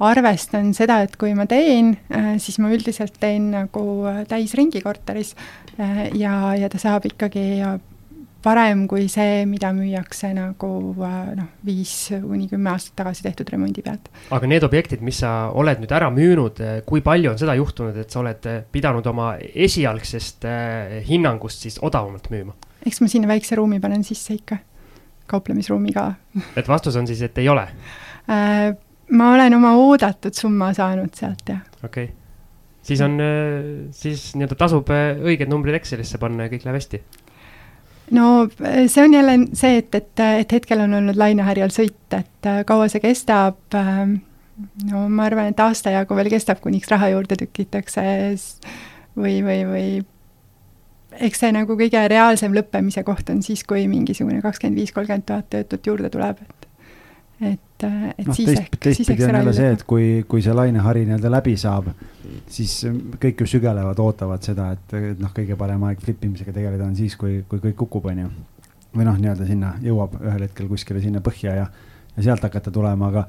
arvestan seda, et kui ma teen, äh, siis ma üldiselt teen nagu äh, täisringi korteris äh, ja, ja ta saab ikkagi parem kui see, mida müüakse nagu noh, viis kuni kümme aastat tagasi tehtud remondi pealt. aga need objektid, mis sa oled nüüd ära müünud, kui palju on seda juhtunud, et sa oled pidanud oma esialgsest hinnangust siis odavamalt müüma? eks ma sinna väikse ruumi panen sisse ikka, kauplemisruumi ka et vastus on siis, et ei ole? Ma olen oma oodatud summa saanud sealt, jah. okei okay., siis on, äh, siis nii-öelda tasub äh, õiged numbrid Excelisse panna ja kõik läheb hästi no äh, see on jälle see, et, et, et hetkel on olnud laineharjal sõit, et kaua see kestab, ähm, no ma arvan, et aasta jagu veel kestab, kuniks raha juurde tükitakse või, või, või eks see nagu kõige reaalsem lõppemise koht on siis, kui mingisugune kakskümmend viis, kolmkümmend tuhat töötut juurde tuleb, et et, et no, siis teist, ehk, ehk see jälle see, et kui, kui see lainehari nii-öelda läbi saab, siis kõik ju sügelevad, ootavad seda, et, et noh, kõige parem aeg flip imisega tegeleda on siis, kui, kui kõik kukub, on ju. või noh, nii-öelda sinna jõuab ühel hetkel kuskile sinna põhja ja, ja sealt hakata tulema, aga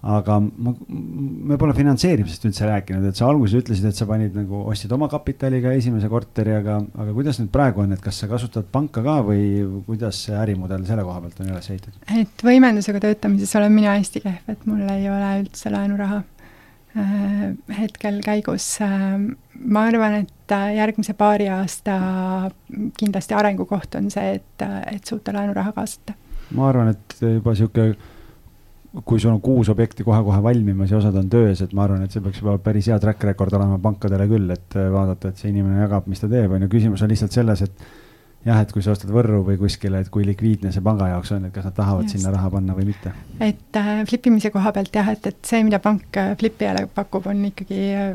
aga ma, me pole finantseerimisest üldse rääkinud, et sa alguses ütlesid, et sa panid nagu, ostsid oma kapitaliga esimese korteri, aga, aga kuidas nüüd praegu on, et kas sa kasutad panka ka või kuidas see ärimudel selle koha pealt on üles ehitatud? et võimendusega töötamises olen mina hästi kehv, et mul ei ole üldse laenuraha äh, hetkel käigus. Äh, ma arvan, et äh, järgmise paari aasta kindlasti arengukoht on see, et, et suuta laenuraha kaasata. ma arvan, et juba niisugune kui sul on kuus objekti kohe-kohe valmimas ja osad on töös, et ma arvan, et see peaks juba päris hea track record olema pankadele küll, et äh, vaadata, et see inimene jagab, mis ta teeb, on ju, küsimus on lihtsalt selles, et jah, et kui sa ostad Võrru või kuskile, et kui likviidne see panga jaoks on, et kas nad tahavad Just. sinna raha panna või mitte? et äh, flip imise koha pealt jah, et, et see, mida pank äh, flipijale pakub, on ikkagi äh,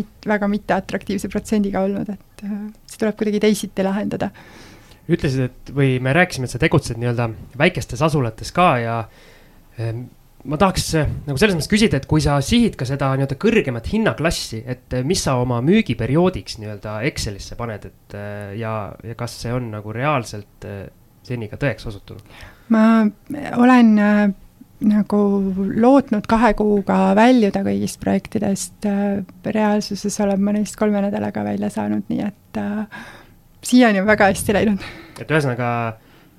mit-, väga mitteatraktiivse protsendiga olnud, et äh, see tuleb kuidagi teisiti lahendada. ütlesid, et või me rääkisime, et sa tegutsed nii-öelda väikestes asulates ka ja äh, ma tahaks eh, nagu selles mõttes küsida, et kui sa sihid ka seda nii-öelda kõrgemat hinnaklassi, et eh, mis sa oma müügiperioodiks nii-öelda Excelisse paned, et eh, ja, ja kas see on nagu reaalselt seni ka tõeks osutunud? ma olen äh, nagu lootnud kahe kuuga väljuda kõigist projektidest äh,, reaalsuses olen ma neist kolme nädalaga välja saanud, nii et äh, siiani on väga hästi läinud. et ühesõnaga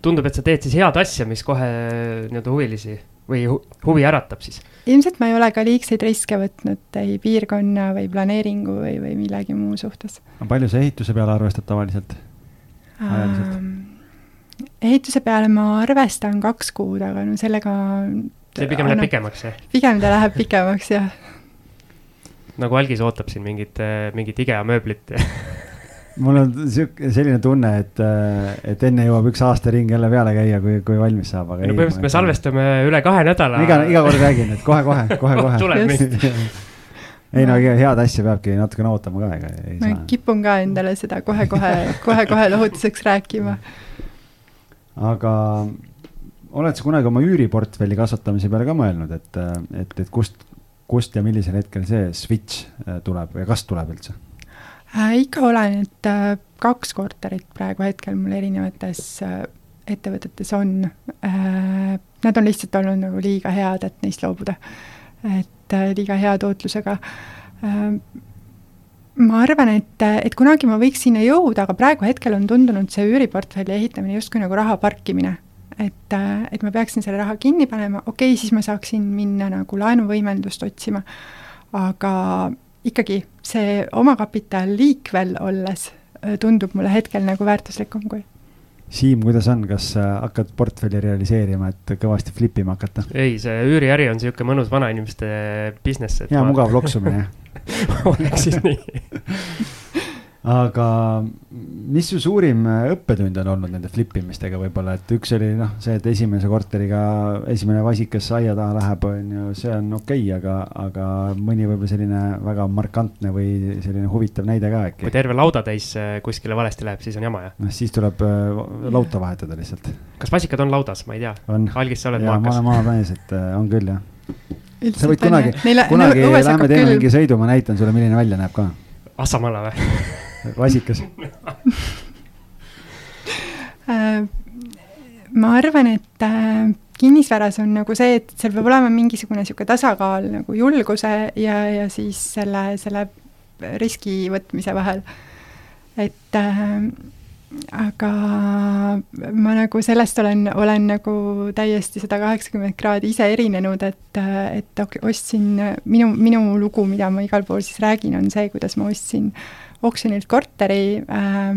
tundub, et sa teed siis head asja, mis kohe nii-öelda huvilisi või huvi äratab siis? ilmselt ma ei ole ka liigseid riske võtnud ei piirkonna või planeeringu või, või millegi muu suhtes. palju sa ehituse peale arvestad tavaliselt, ähm,? ehituse peale ma arvestan kaks kuud, aga no sellega see pigem läheb pikemaks, jah? pigem ta läheb pikemaks, jah. nagu algis ootab siin mingit, mingit IKEA mööblit *laughs* mul on sihuke, selline tunne, et, äh, et enne jõuab üks aastaring jälle peale käia, kui, kui valmis saab, aga no, põhimõtteliselt me salvestame üle kahe nädala. iga, iga kord räägin, et kohe-kohe, kohe-kohe tuleb vist ei no head asja peabki natukene ootama ka, ega ei ma saa. kipun ka endale seda kohe-kohe, kohe-kohe lohutuseks rääkima. aga oled sa kunagi oma üüriportfelli kasvatamise peale ka mõelnud, et, et, et kust, kust ja millisel hetkel see switch äh, tuleb ja kas tuleb üldse? Äh,? ikka olen, et äh, kaks korterit praegu hetkel mul erinevates äh, ettevõtetes on. Nad on lihtsalt olnud nagu liiga head, et neist loobuda. et liiga hea tootlusega ma arvan, et, et kunagi ma võiks sinna jõuda, aga praegu hetkel on tundunud see üüriportfelli ehitamine justkui nagu raha parkimine. et, et ma peaksin selle raha kinni panema, okei okay,, siis ma saaksin minna nagu laenuvõimendust otsima, aga ikkagi see omakapital liikvel olles äh, tundub mulle hetkel nagu väärtuslikum kui Siim, kuidas on, kas äh, hakkad portfelli realiseerima, et kõvasti flip ima hakata? ei, see üüriäri on niisugune mõnus vanainimeste business. hea ma... mugav loksumine *laughs* oleks siis nii *laughs* aga mis su suurim õppetund on olnud nende flip imistega võib-olla, et üks oli noh, see, et esimese korteriga esimene vasikas aia taha läheb, on ju, see on okei okay,, aga, aga mõni võib-olla selline väga markantne või selline huvitav näide ka äkki. kui terve laudatäis äh, kuskile valesti läheb, siis on jama, jah? noh, siis tuleb äh, lauta vahetada lihtsalt. kas vasikad on laudas, ma ei tea. algis, sa oled maakas? ma olen maamees, et äh, on küll, jah. sa võid kunagi, kunagi lähme teeme mingi sõidu, ma näitan sulle, milline välja näeb ka. Assamala või *laughs* vasikas äh, ma arvan, et äh, kinnisvaras on nagu see, et seal peab olema mingisugune niisugune tasakaal nagu julguse ja, ja siis selle, selle riski võtmise vahel. et äh, aga ma nagu sellest olen, olen nagu täiesti sada kaheksakümmend kraadi ise erinenud, et, et ostsin, minu, minu lugu, mida ma igal pool siis räägin, on see, kuidas ma ostsin oksjonilt korteri äh,,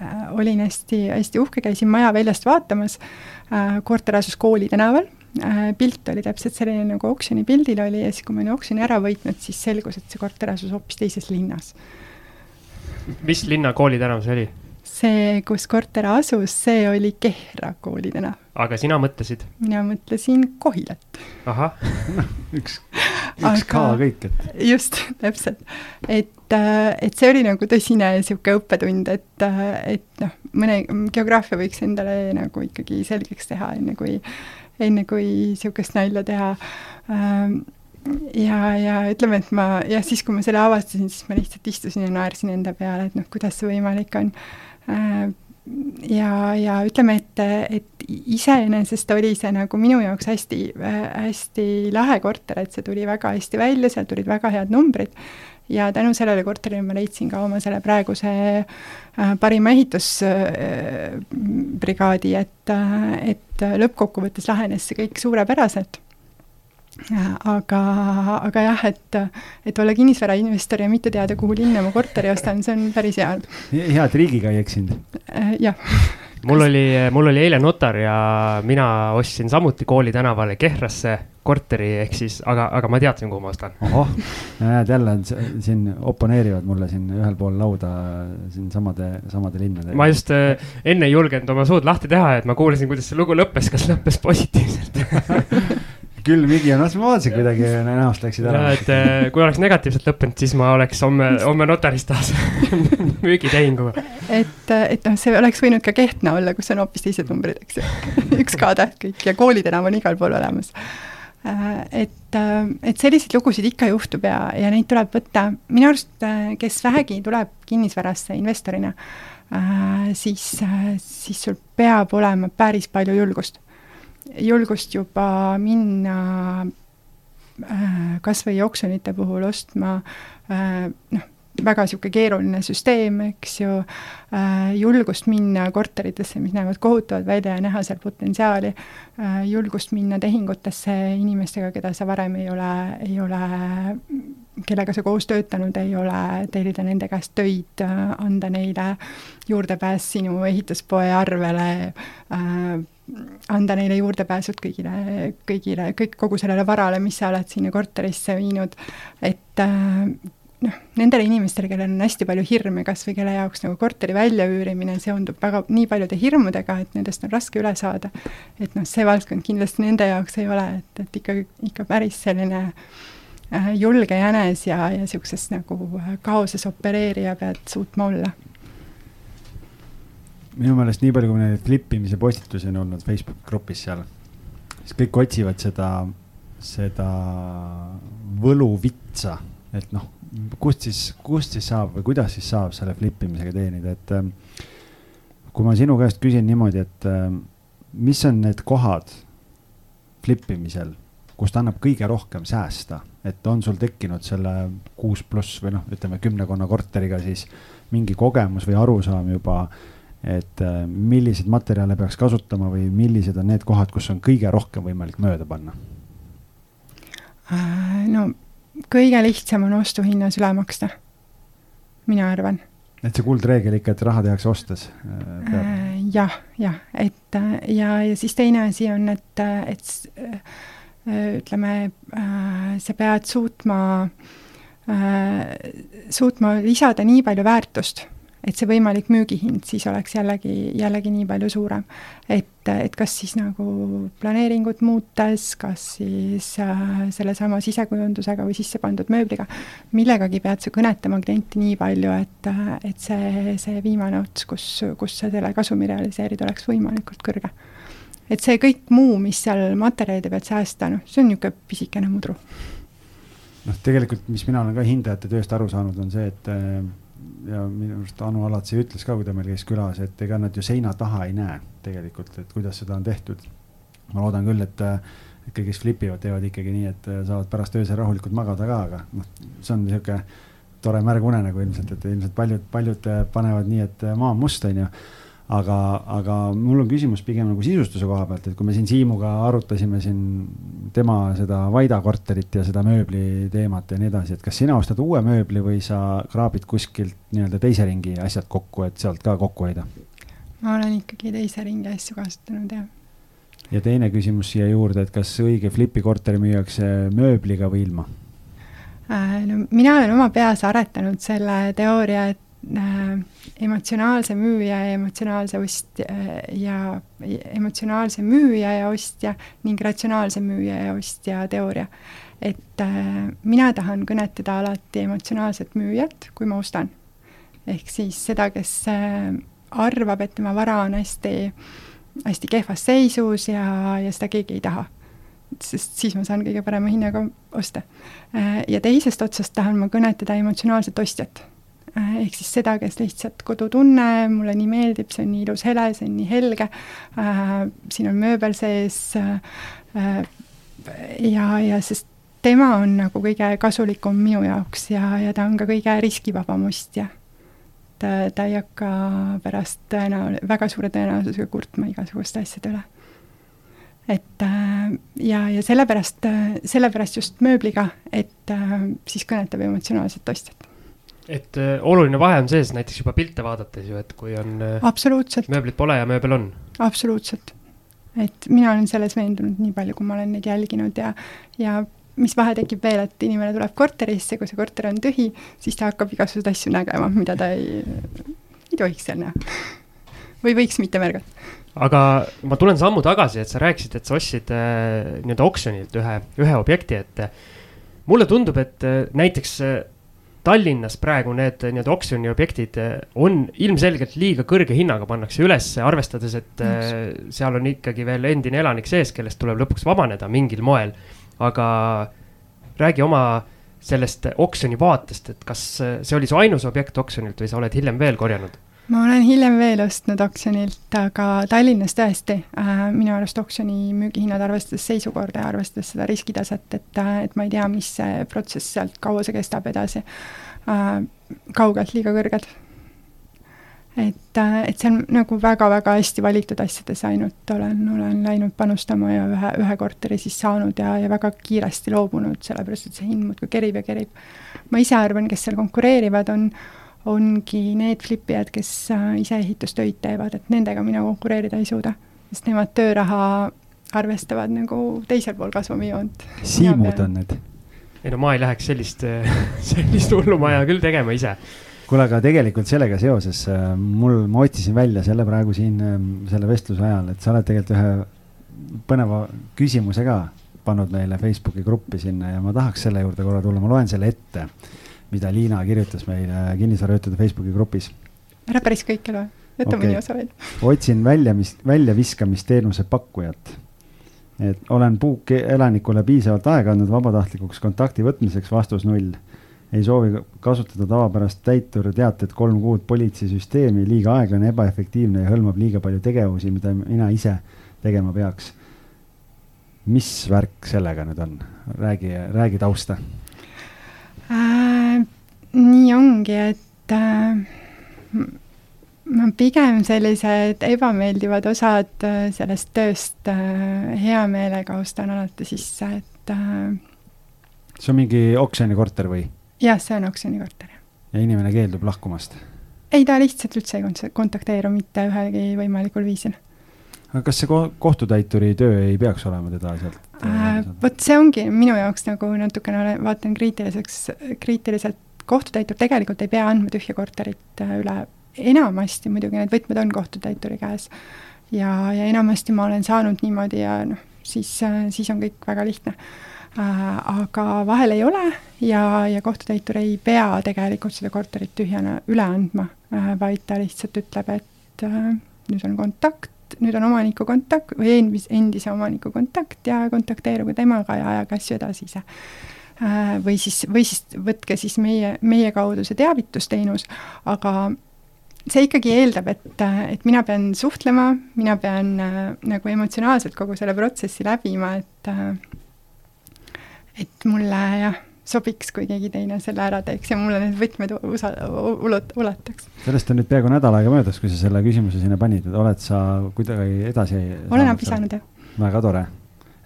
äh, olin hästi, hästi uhke, käisin maja väljast vaatamas äh,, korter asus Kooli tänaval äh,, pilt oli täpselt selline, nagu oksjoni pildil oli ja siis, kui ma olin oksjoni ära võitnud, siis selgus, et see korter asus hoopis teises linnas. mis linna Kooli tänav see oli? See, kus korter asus, see oli Kehra kooli tänav. aga sina mõtlesid? mina mõtlesin Kohilat. ahah *laughs* üks, üks aga, ka kõik, et. just, täpselt. et, äh, et see oli nagu tõsine niisugune õppetund, et, äh, et noh, mõne geograafia võiks endale nagu ikkagi selgeks teha, enne kui, enne kui niisugust nalja teha ähm, ja, ja ütleme, et ma jah, siis kui ma selle avastasin, siis ma lihtsalt istusin ja naersin enda peale, et noh, kuidas see võimalik on. Äh, ja, ja ütleme, et, et iseenesest oli see nagu minu jaoks hästi, hästi lahe korter, et see tuli väga hästi välja, sealt tulid väga head numbrid. Ja tänu sellele korterile ma leidsin ka oma selle praeguse äh, parima ehitusbrigaadi äh,, et, et lõppkokkuvõttes lahenes see kõik suurepäraselt aga, aga jah, et, et olla kinnisvarainvestor ja mitte teada, kuhu linna ma korteri ostan, see on päris hea. hea, et riigiga ei eksinud. Äh, jah mul oli, mul oli eile notar ja mina ostsin samuti Kooli tänavale Kehrasse korteri, ehk siis, aga, aga ma teadsin, kuhu ma ostan. ohoh, näed jälle siin oponeerivad mulle siin ühel pool lauda siin samade, samade linnade. ma just äh, enne ei julgenud oma suud lahti teha, et ma kuulasin, kuidas see lugu lõppes, kas lõppes positiivselt *laughs* külm higi on, ma vaatasin kuidagi näost läksid ära. et äh, kui oleks negatiivselt lõppenud, siis ma oleks homme, *laughs* homme notaris taas *laughs* müügitehingu. et, et noh, see oleks võinud ka Kehtna olla, kus on hoopis teised numbrid, eks ju. *laughs* üks K-täht kõik ja koolitänav on igal pool olemas. Äh, et, äh, et selliseid lugusid ikka juhtub ja, ja neid tuleb võtta, minu arust, kes vähegi tuleb kinnisvarasse investorina, siis, siis sul peab olema päris palju julgust julgust juba minna äh, kas või oksjonite puhul ostma äh, noh, väga niisugune keeruline süsteem, eks ju, äh, julgust minna korteritesse, mis näevad kohutavad välja ja näha seal potentsiaali, julgust minna tehingutesse inimestega, keda sa varem ei ole, ei ole, kellega sa koos töötanud ei ole, tellida nende käest töid, anda neile juurdepääs sinu ehituspoe arvele äh,, anda neile juurdepääsud kõigile, kõigile, kõik, kogu sellele varale, mis sa oled sinna korterisse viinud, et äh, noh, nendele inimestele, kellel on hästi palju hirme, kas või kelle jaoks nagu korteri väljaüürimine seondub väga nii paljude hirmudega, et nendest on raske üle saada, et noh, see valdkond kindlasti nende jaoks ei ole, et, et ikka, ikka päris selline äh, julge jänes ja, ja niisuguses nagu kaoses opereerija pead suutma olla minu meelest nii palju, kui neid flip imise postitusi on olnud Facebooki grupis seal, siis kõik otsivad seda, seda võluvitsa, et noh, kust siis, kust siis saab või kuidas siis saab selle flip imisega teenida, et ähm, kui ma sinu käest küsin niimoodi, et ähm, mis on need kohad flip imisel, kust annab kõige rohkem säästa, et on sul tekkinud selle kuus pluss või noh, ütleme kümnekonna korteriga siis mingi kogemus või arusaam juba, et äh, milliseid materjale peaks kasutama või millised on need kohad, kus on kõige rohkem võimalik mööda panna? Äh, no kõige lihtsam on ostuhinnas üle maksta, mina arvan et see kuldreegel ikka, et raha tehakse ostes äh,? jah, jah, et ja, ja siis teine asi on, et, et ütleme, sa pead suutma, suutma lisada nii palju väärtust et see võimalik müügihind siis oleks jällegi, jällegi nii palju suurem. et, et kas siis nagu planeeringut muutes, kas siis äh, sellesama sisekujundusega või sisse pandud mööbliga, millegagi pead sa kõnetama klienti nii palju, et, et see, see viimane ots, kus, kus sa selle kasumi realiseerida, oleks võimalikult kõrge. et see kõik muu, mis seal materjalide pealt säästa, noh, see on niisugune pisikene mudru noh, tegelikult, mis mina olen ka hindajate tööst aru saanud, on see, et äh, ja minu arust Anu Alatsi ütles ka, kui ta meil käis külas, et ega nad ju seina taha ei näe tegelikult, et kuidas seda on tehtud. ma loodan küll, et, et kõik, kes flipivad, teevad ikkagi nii, et saavad pärast öösel rahulikult magada ka, aga noh, see on niisugune tore märg unenägu ilmselt, et ilmselt paljud, paljud panevad nii, et maa on must, on ju aga, aga mul on küsimus pigem nagu sisustuse koha pealt, et kui me siin Siimuga arutasime siin tema seda Vaida korterit ja seda mööbli teemat ja nii edasi, et kas sina ostad uue mööbli või sa kraabid kuskilt nii-öelda teise ringi asjad kokku, et sealt ka kokku hoida? ma olen ikkagi teise ringi asju kasutanud, jah. ja teine küsimus siia juurde, et kas õige flipi korteri müüakse mööbliga või ilma? Äh, no mina olen oma peas aretanud selle teooria, et emotsionaalse müüja ja emotsionaalse ostja ja emotsionaalse müüja ja ostja ning ratsionaalse müüja ja ostja teooria. et äh, mina tahan kõnetada alati emotsionaalset müüjat, kui ma ostan. ehk siis seda, kes äh, arvab, et tema vara on hästi, hästi kehvas seisus ja, ja seda keegi ei taha sest siis ma saan kõige parema hinnaga osta. Äh, ja teisest otsast tahan ma kõnetada emotsionaalset ostjat Äh, ehk siis seda, kes lihtsalt kodutunne, mulle nii meeldib, see on nii ilus hele, see on nii helge äh,, siin on mööbel sees äh, ja, ja sest tema on nagu kõige kasulikum minu jaoks ja, ja ta on ka kõige riskivabam ostja. ta, ta ei hakka pärast tõenäol-, väga suure tõenäosusega kurtma igasuguste asjade üle. et äh, ja, ja sellepärast, sellepärast just mööbliga, et äh, siis kõnetab emotsionaalset ostjat et äh, oluline vahe on sees näiteks juba pilte vaadates ju, et kui on äh,. mööblit pole ja mööbel on. absoluutselt. et mina olen selles veendunud nii palju, kui ma olen neid jälginud ja, ja mis vahe tekib veel, et inimene tuleb korterisse, kui see korter on tühi, siis ta hakkab igasuguseid asju nägema, mida ta ei, ei tohiks seal näha. või võiks mitte märgata aga ma tulen sammu tagasi, et sa rääkisid, et sa ostsid äh, nii-öelda oksjonilt ühe, ühe objekti, et äh, mulle tundub, et äh, näiteks äh, Tallinnas praegu need nii-öelda oksjoni objektid eh, on ilmselgelt liiga kõrge hinnaga pannakse üles, arvestades, et Eks. Eh, seal on ikkagi veel endine elanik sees, kellest tuleb lõpuks vabaneda mingil moel. aga räägi oma sellest oksjoni vaatest, et kas see oli su ainus objekt oksjonilt või sa oled hiljem veel korjanud? Ma olen hiljem veel ostnud oksjonilt, aga Tallinnas tõesti äh, minu arust oksjoni müügihinnad, arvestades seisukorda ja arvestades seda riskitaset, et, äh, et ma ei tea, mis see protsess sealt, kaua see kestab edasi äh,, kaugelt liiga kõrged. et äh,, et see on nagu väga-väga hästi valitud asjades ainult olen, olen läinud panustama ja ühe, ühe korteri siis saanud ja, ja väga kiiresti loobunud, sellepärast et see hind muudkui kerib ja kerib. ma ise arvan, kes seal konkureerivad, on ongi need flipijad, kes äh, ise ehitustöid teevad, et nendega mina konkureerida ei suuda, sest nemad tööraha arvestavad nagu teisel pool kasvumijoont. siimud on need? ei no ma ei läheks sellist, *laughs* sellist hullumaja küll tegema ise. kuule, aga tegelikult sellega seoses äh, mul, ma otsisin välja selle praegu siin selle vestluse ajal, et sa oled tegelikult ühe põneva küsimuse ka pannud meile Facebooki gruppi sinna ja ma tahaks selle juurde korra tulla, ma loen selle ette mida Liina kirjutas meile kinnisvarajutude Facebooki grupis. ära päris kõike loe, jäta okay. mõni osa veel. *laughs* otsin välja, mis, väljaviskamisteenuse pakkujat. et olen puukelanikule piisavalt aega andnud vabatahtlikuks kontakti võtmiseks, vastus null. ei soovi kasutada tavapärast täiturteatet kolm kuud politseisüsteemi, liiga aeglane, ebaefektiivne ja hõlmab liiga palju tegevusi, mida mina ise tegema peaks mis värk sellega nüüd on, räägi, räägi tausta äh,. Nii ongi, et äh, ma pigem sellised ebameeldivad osad äh, sellest tööst äh, hea meelega ostan alati sisse, et äh, see on mingi oksjonikorter või? jah, see on oksjonikorter, ja inimene keeldub lahkumast? ei, ta lihtsalt üldse ei kontakteeru mitte ühelgi võimalikul viisil aga kas see kohtutäituri töö ei peaks olema teda sealt äh,? vot see ongi minu jaoks nagu natukene, vaatan kriitiliseks, kriitiliselt, kohtutäitur tegelikult ei pea andma tühja korterit äh, üle, enamasti muidugi need võtmed on kohtutäituri käes. ja, ja enamasti ma olen saanud niimoodi ja noh, siis, äh, siis on kõik väga lihtne äh,. aga vahel ei ole ja, ja kohtutäitur ei pea tegelikult seda korterit tühjana üle andma vaid ta lihtsalt ütleb, et nüüd on kontakt, nüüd on omaniku kontakt või endis, endise omaniku kontakt ja kontakteeruge temaga ja ajage asju edasi ise. Äh, või siis, või siis võtke siis meie, meie kaudu see teavitusteenus, aga see ikkagi eeldab, et, et mina pean suhtlema, mina pean äh, nagu emotsionaalselt kogu selle protsessi läbima, et äh, et mulle jah sobiks, kui keegi teine selle ära teeks ja mulle need võtmed usa-, ulat-, ulataks. sellest on nüüd peaaegu nädal aega möödas, kui sa selle küsimuse sinna panid, et oled sa kuidagi edasi olen abi saanud, jah. väga tore.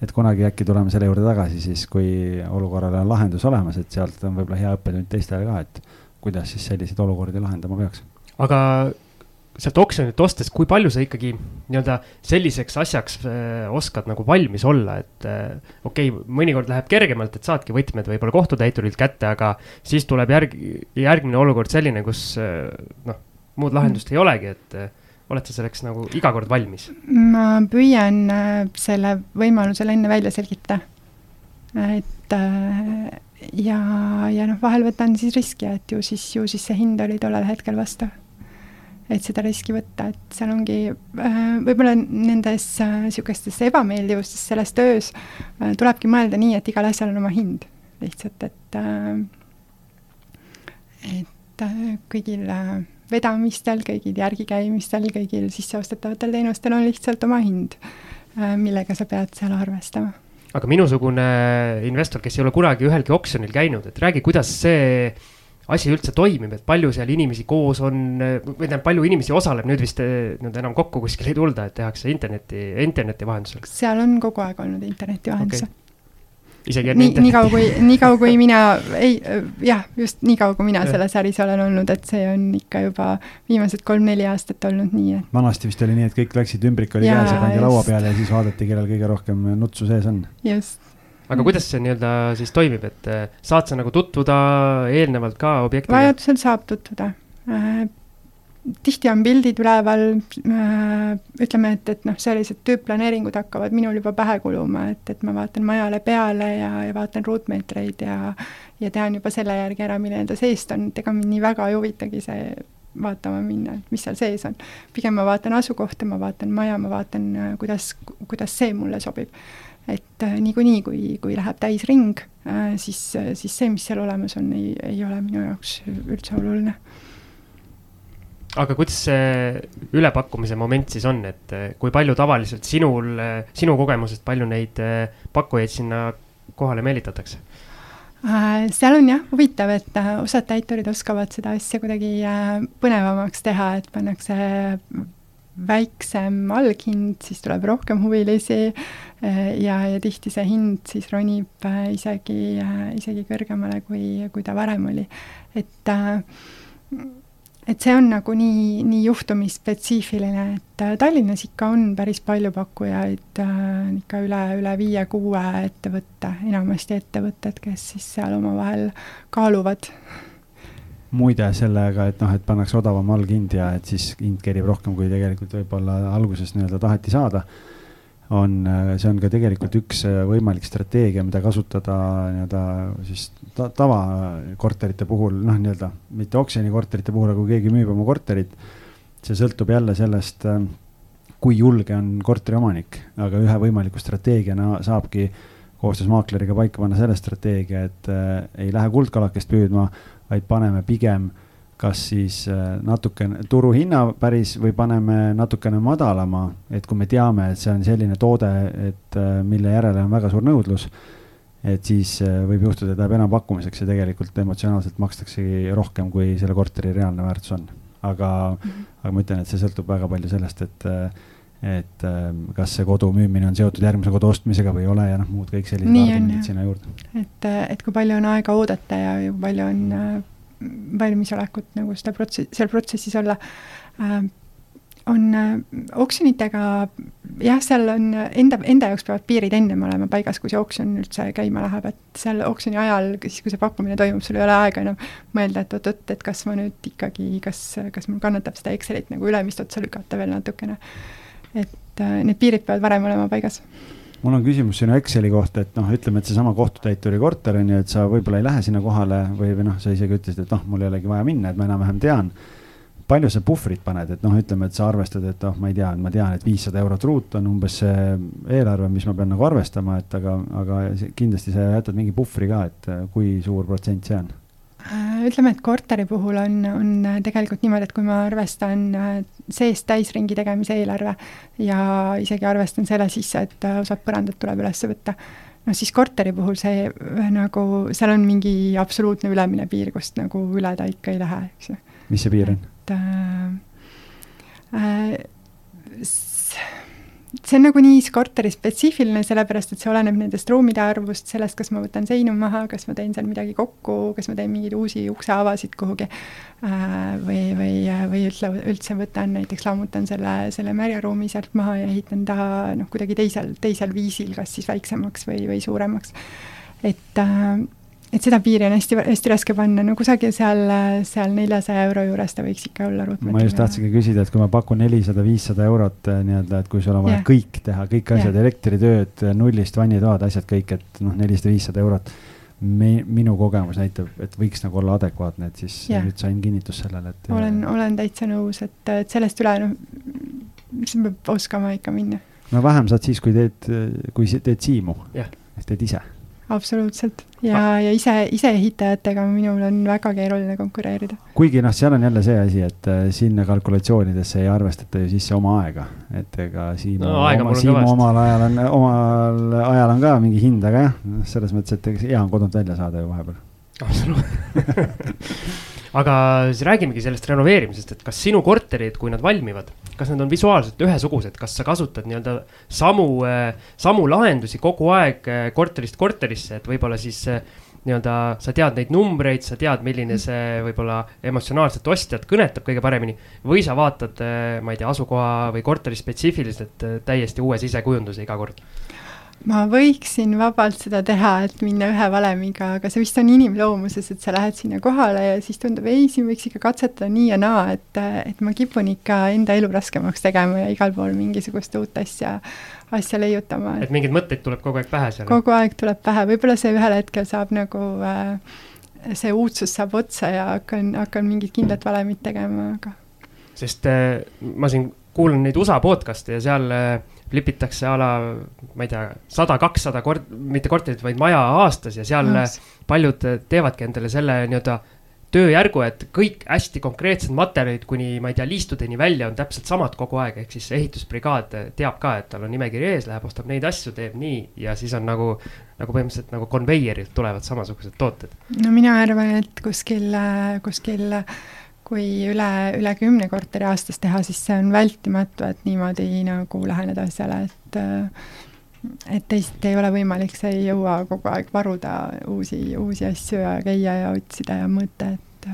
Et kunagi äkki tuleme selle juurde tagasi siis, kui olukorrale on lahendus olemas, et sealt on võib-olla hea õppetund teistele ka, et kuidas siis selliseid olukordi lahendama peaks. aga sealt oksjonilt ostes, kui palju sa ikkagi nii-öelda selliseks asjaks äh, oskad nagu valmis olla, et äh, okei okay,, mõnikord läheb kergemalt, et saadki võtmed võib-olla kohtutäiturilt kätte, aga siis tuleb järg, järgmine olukord selline, kus äh, noh, muud lahendust mm. ei olegi, et äh, oled sa selleks nagu iga kord valmis? ma püüan äh, selle võimalusele enne välja selgitada. et äh, ja, ja noh, vahel võtan siis riski, et ju siis, ju siis see hind oli tollel hetkel vastav et seda riski võtta, et seal ongi äh, võib-olla nendes niisugustes ebameeldivustes selles töös tulebki mõelda nii, et igal asjal on oma hind. lihtsalt, et et kõigil vedamistel, kõigil järgikäimistel, kõigil sisseostetavatel teenustel on lihtsalt oma hind, millega sa pead seal arvestama. Aga minusugune investor, kes ei ole kunagi ühelgi oksjonil käinud, et räägi, kuidas see asi üldse toimib, et palju seal inimesi koos on, või tähendab, palju inimesi osaleb, nüüd vist nüüd enam kokku kuskil ei tulda, et tehakse interneti, interneti vahendusel. seal on kogu aeg olnud interneti vahendusel. Okay isegi nii, nii kaua kui, *laughs* nii kaua kui mina, ei, jah, just nii kaua, kui mina selles äris olen olnud, et see on ikka juba viimased kolm-neli aastat olnud nii, et. vanasti vist oli nii, et kõik läksid, ümbrik oli käes ja pandi laua peale ja siis vaadati, kellel kõige rohkem nutsu sees on. just aga kuidas see nii-öelda siis toimib, et äh, saad sa nagu tutvuda eelnevalt ka objektidega? vajadusel saab tutvuda. Äh, tihti on pildid üleval, äh, ütleme, et, et noh, sellised tüüpplaneeringud hakkavad minul juba pähe kuluma, et, et ma vaatan majale peale ja, ja vaatan ruutmeetreid ja ja tean juba selle järgi ära, milline ta seest on, et ega mind nii väga ei huvitagi see vaatama minna, et mis seal sees on. pigem ma vaatan asukohta, ma vaatan maja, ma vaatan, kuidas, kuidas see mulle sobib et äh, niikuinii, kui, kui läheb täisring äh,, siis, siis see, mis seal olemas on, ei, ei ole minu jaoks üldse oluline. Aga kuidas see ülepakkumise moment siis on, et äh, kui palju tavaliselt sinul, äh, sinu kogemusest, palju neid pakkujaid sinna kohale meelitatakse? seal on jah huvitav, et osad täiturid oskavad seda asja kuidagi põnevamaks teha, et pannakse väiksem alghind, siis tuleb rohkem huvilisi eh, ja, ja tihti see hind siis ronib eh, isegi, eh, isegi kõrgemale, kui, kui ta varem oli. et, et see on nagu nii, nii juhtumispetsiifiline, et Tallinnas ikka on päris palju pakkujaid, ikka üle, üle viie-kuue ettevõtte, enamasti ettevõtted, kes siis seal omavahel kaaluvad muide sellega, et noh, et pannakse odavam alghind ja et siis hind kerib rohkem, kui tegelikult võib-olla alguses nii-öelda taheti saada. On, see on ka tegelikult üks võimalik strateegia, mida kasutada nii-öelda siis ta, tavakorterite puhul, noh, nii-öelda mitte oksjonikorterite puhul, aga kui keegi müüb oma korterit. see sõltub jälle sellest, kui julge on korteriomanik, aga ühe võimaliku strateegiana saabki koostöös maakleriga paika panna selle strateegia, et äh, ei lähe kuldkalakest püüdma vaid paneme pigem kas siis äh, natukene turuhinna päris või paneme natukene madalama, et kui me teame, et see on selline toode, et äh, mille järele on väga suur nõudlus, et siis äh, võib juhtuda, et läheb enampakkumiseks ja tegelikult emotsionaalselt makstaksegi rohkem, kui selle korteri reaalne väärtus on. aga mm, -hmm. aga ma ütlen, et see sõltub väga palju sellest, et et kas see kodu müümine on seotud järgmise kodu ostmisega või ei ole ja noh, muud kõik sellised argumendid sinna juurde. et, et kui palju on aega oodata ja kui palju on valmisolekut nagu seda protsessi, seal protsessis olla äh,. on äh, oksjonitega jah, seal on enda, enda jaoks peavad piirid ennem olema paigas, kui see oksjon üldse käima läheb, et seal oksjoni ajal, siis kui see pakkumine toimub, sul ei ole aega enam mõelda, et oot-oot, et kas ma nüüd ikkagi, kas, kas mul kannatab seda Excelit nagu ülemist otsa lükata veel natukene. et äh, need piirid peavad varem olema paigas mul on küsimus sinu Exceli kohta, et noh, ütleme, et seesama kohtutäituri korter on ju, et sa võib-olla ei lähe sinna kohale või, või noh, sa isegi ütlesid, et noh, mul ei olegi vaja minna, et ma enam-vähem tean. palju sa puhvrit paned, et noh, ütleme, et sa arvestad, et noh, ma ei tea, ma tean, et viissada eurot ruut on umbes see eelarve, mis ma pean nagu arvestama, et aga, aga kindlasti sa jätad mingi puhvri ka, et kui suur protsent see on ütleme, et korteri puhul on, on tegelikult niimoodi, et kui ma arvestan äh, seest täisringi tegemise eelarve ja isegi arvestan selle sisse, et äh, osad põrandad tuleb üles võtta, noh siis korteri puhul see nagu, seal on mingi absoluutne ülemine piir, kust nagu üle ta ikka ei lähe, eks ju. mis see piir on? et äh, äh, see on nagu nii korteri spetsiifiline, sellepärast et see oleneb nendest ruumide arvust, sellest, kas ma võtan seinu maha, kas ma teen seal midagi kokku, kas ma teen mingeid uusi ukseavasid kuhugi äh, või, või, või üldse, üldse võtan näiteks, lammutan selle, selle märjaruumi sealt maha ja ehitan ta noh, kuidagi teisel, teisel viisil, kas siis väiksemaks või, või suuremaks. et äh, et seda piiri on hästi, hästi raske panna, no kusagil seal, seal neljasaja euro juures ta võiks ikka olla ruutmeetriga. ma just tahtsingi küsida, et kui ma pakun nelisada, viissada eurot eh, nii-öelda, et kui sul on vaja yeah. kõik teha, kõik asjad yeah., elektritööd, nullist vannitoad, asjad kõik, et noh, nelisada, viissada eurot. me, minu kogemus näitab, et võiks nagu olla adekvaatne, et siis yeah. nüüd sain kinnitust sellele, et. olen, olen täitsa nõus, et, et sellest üle, noh, siis peab oskama ikka minna. no vähem saad siis, kui teed, kui teed siimu yeah., teed ise absoluutselt ja ah., ja ise, iseehitajatega minul on väga keeruline konkureerida. kuigi noh, seal on jälle see asi, et äh, sinna kalkulatsioonidesse ei arvestata ju sisse oma aega, et ega Siimu no,, oma, Siimu omal ajal on, omal ajal on ka mingi hind, aga jah, selles mõttes, et hea on kodunt välja saada ju vahepeal. absoluutselt *laughs* aga siis räägimegi sellest renoveerimisest, et kas sinu korterid, kui nad valmivad, kas nad on visuaalselt ühesugused, kas sa kasutad nii-öelda samu, äh, samu lahendusi kogu aeg äh, korterist korterisse, et võib-olla siis äh, nii-öelda sa tead neid numbreid, sa tead, milline see võib-olla emotsionaalset ostjat kõnetab kõige paremini. või sa vaatad, ma ei tea, asukoha või korteri spetsiifiliselt täiesti uue sisekujunduse iga kord ma võiksin vabalt seda teha, et minna ühe valemiga, aga see vist on inimloomuses, et sa lähed sinna kohale ja siis tundub, ei, siin võiks ikka katsetada nii ja naa, et, et ma kipun ikka enda elu raskemaks tegema ja igal pool mingisugust uut asja, asja leiutama. et mingeid mõtteid tuleb kogu aeg pähe seal? kogu aeg tuleb pähe, võib-olla see ühel hetkel saab nagu äh, see uudsus saab otsa ja hakkan, hakkan mingit kindlat valemit tegema, aga. sest äh, ma siin kuulan neid USA podcast'e ja seal äh, lipitakse a la, ma ei tea, sada, kakssada kord-, mitte korterit, vaid maja aastas ja seal Just. paljud teevadki endale selle nii-öelda tööjärgu, et kõik hästi konkreetsed materjalid kuni, ma ei tea, liistudeni välja on täpselt samad kogu aeg, ehk siis ehitusbrigaad teab ka, et tal on nimekiri ees, läheb, ostab neid asju, teeb nii ja siis on nagu, nagu põhimõtteliselt nagu konveierilt tulevad samasugused tooted. no mina arvan, et kuskil, kuskil kui üle, üle kümne korteri aastas teha, siis see on vältimatu, et niimoodi nagu läheneda asjale, et et teisiti ei ole võimalik, sa ei jõua kogu aeg varuda uusi, uusi asju ja käia ja otsida ja mõõta, et.